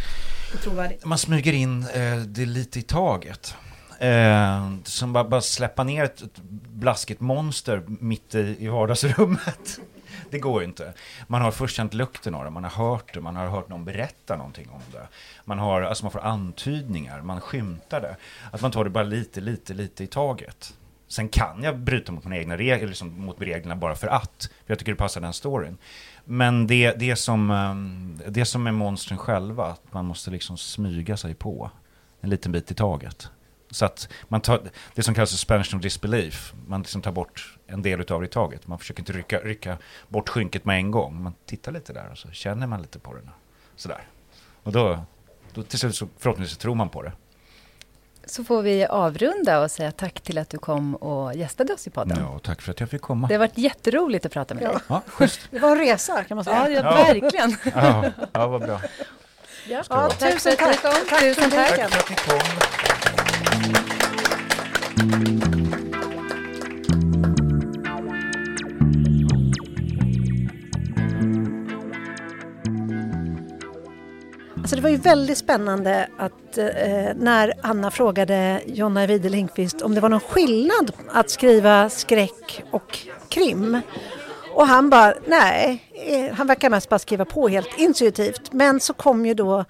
Speaker 6: och trovärdigt?
Speaker 3: Man smyger in eh, det lite i taget. Eh, som bara, bara släppa ner ett, ett blaskigt monster mitt i, i vardagsrummet. Det går ju inte. Man har först känt lukten av det, man har hört det, man har hört någon berätta någonting om det. Man, har, alltså man får antydningar, man skymtar det. Att man tar det bara lite, lite, lite i taget. Sen kan jag bryta mot mina egna regler, liksom mot reglerna bara för att. För jag tycker det passar den storyn. Men det, det, som, ehm, det som är monstren själva, att man måste liksom smyga sig på en liten bit i taget. Så att man tar, det som kallas suspension of disbelief, man liksom tar bort en del utav det i taget. Man försöker inte rycka, rycka bort skynket med en gång. Man tittar lite där och så känner man lite på det. Sådär. Och då, då till slut så förhoppningsvis tror man på det.
Speaker 1: Så får vi avrunda och säga tack till att du kom och gästade oss i podden.
Speaker 3: Ja, tack för att jag fick komma.
Speaker 1: Det har varit jätteroligt att prata med dig.
Speaker 2: Ja.
Speaker 3: Ja, schysst.
Speaker 2: Det var en resa kan man säga.
Speaker 1: Ja, ja,
Speaker 3: Ja.
Speaker 1: verkligen.
Speaker 3: Ja, ja vad bra.
Speaker 1: Ja.
Speaker 3: Det vara.
Speaker 1: Tack för att du kom.
Speaker 2: Tack för
Speaker 1: Tusen tack.
Speaker 3: Tack för att ni kom.
Speaker 2: Alltså det var ju väldigt spännande att eh, när Anna frågade Jonna Wide Lindqvist om det var någon skillnad att skriva skräck och krim. Och han bara, nej, eh, han verkar mest bara skriva på helt intuitivt. Men så kom ju då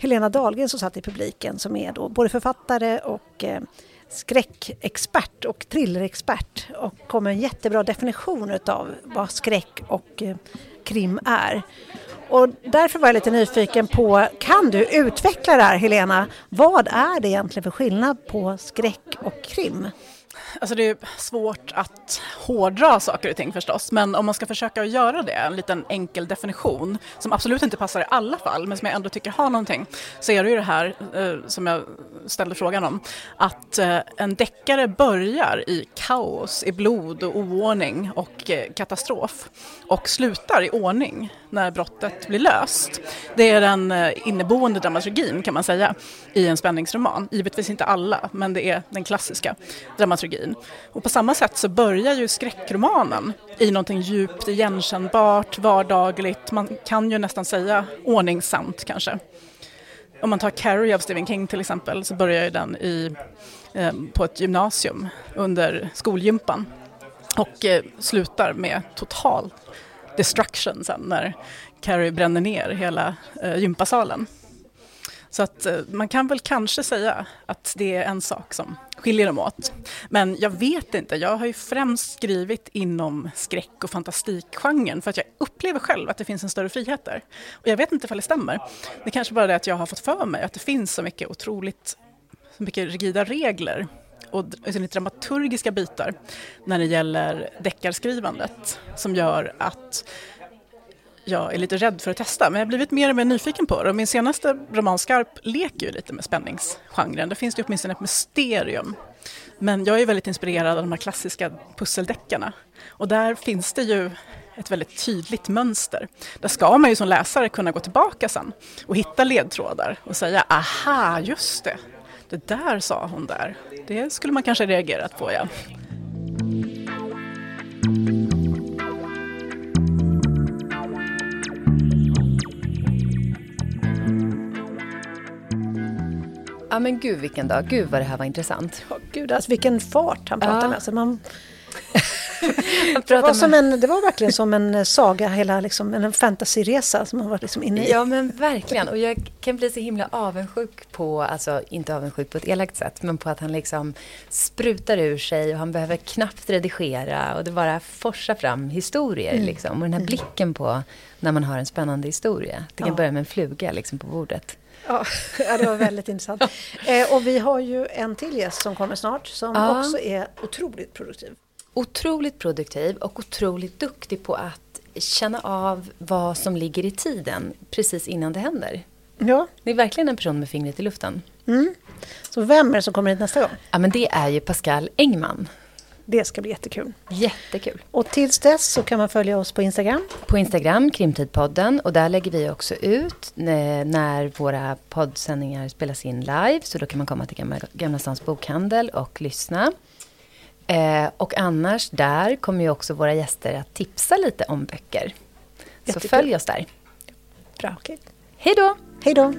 Speaker 2: Helena Dahlgren som satt i publiken som är då både författare och eh, skräckexpert och thrillerexpert och kom med en jättebra definition av vad skräck och eh, krim är. Och därför var jag lite nyfiken på, kan du utveckla det här Helena? Vad är det egentligen för skillnad på skräck och krim?
Speaker 5: Alltså det är svårt att hårdra saker och ting förstås, men om man ska försöka att göra det, en liten enkel definition som absolut inte passar i alla fall, men som jag ändå tycker har någonting, så är det ju det här eh, som jag ställde frågan om, att eh, en deckare börjar i kaos, i blod och oordning och eh, katastrof och slutar i ordning när brottet blir löst. Det är den eh, inneboende dramaturgin kan man säga i en spänningsroman. Givetvis inte alla, men det är den klassiska dramaturgin. Och på samma sätt så börjar ju skräckromanen i någonting djupt igenkännbart, vardagligt, man kan ju nästan säga ordningsamt kanske. Om man tar Carrie av Stephen King till exempel så börjar ju den i, eh, på ett gymnasium under skolgympan och eh, slutar med total destruction sen när Carrie bränner ner hela eh, gympasalen. Så att eh, man kan väl kanske säga att det är en sak som skiljer dem åt. Men jag vet inte, jag har ju främst skrivit inom skräck och fantastikgenren för att jag upplever själv att det finns en större frihet där. Och jag vet inte ifall det stämmer. Det är kanske bara det att jag har fått för mig att det finns så mycket otroligt, så mycket rigida regler och dramaturgiska bitar när det gäller deckarskrivandet som gör att jag är lite rädd för att testa, men jag har blivit mer och mer nyfiken på det. Och min senaste roman Skarp leker ju lite med spänningsgenren. Det finns det åtminstone ett mysterium. Men jag är väldigt inspirerad av de här klassiska pusseldeckarna. Och där finns det ju ett väldigt tydligt mönster. Där ska man ju som läsare kunna gå tillbaka sen och hitta ledtrådar och säga aha, just det, det där sa hon där. Det skulle man kanske reagerat på, ja.
Speaker 1: Ja men gud vilken dag. Gud vad det här var intressant.
Speaker 2: Oh, Gud, alltså vilken fart han pratade
Speaker 1: Ja.
Speaker 2: med. Alltså man, (laughs) det, var som en, det var verkligen som en saga, hela, liksom, en fantasyresa som man var liksom inne i.
Speaker 1: Ja men verkligen. Och jag kan bli så himla avundsjuk på, alltså inte avundsjuk på ett elakt sätt, men på att han liksom sprutar ur sig och han behöver knappt redigera och det bara forsar fram historier liksom. Och den här blicken på när man har en spännande historia. Det kan
Speaker 2: Ja.
Speaker 1: börja med en fluga liksom på bordet. (laughs)
Speaker 2: Ja, det var väldigt intressant. Eh, och vi har ju en till gäst som kommer snart som
Speaker 1: Ja.
Speaker 2: också är otroligt produktiv.
Speaker 1: Otroligt produktiv och otroligt duktig på att känna av vad som ligger i tiden precis innan det händer.
Speaker 2: Ja,
Speaker 1: Det är verkligen en person med fingret i luften.
Speaker 2: mm. så vem är det som kommer hit nästa gång?
Speaker 1: Ja, men det är ju Pascal Engman.
Speaker 2: Det ska bli jättekul.
Speaker 1: Jättekul.
Speaker 2: Och tills dess så kan man följa oss på Instagram.
Speaker 1: På Instagram, Krimtidpodden, och där lägger vi också ut eh, när våra poddsändningar spelas in live, så då kan man komma till Gamla, Gamla Stans bokhandel och lyssna. Eh, och annars, där kommer ju också våra gäster att tipsa lite om böcker. Så
Speaker 2: Jättekul.
Speaker 1: följ oss där.
Speaker 2: Bra, okej.
Speaker 1: Hej då!
Speaker 2: Hej då!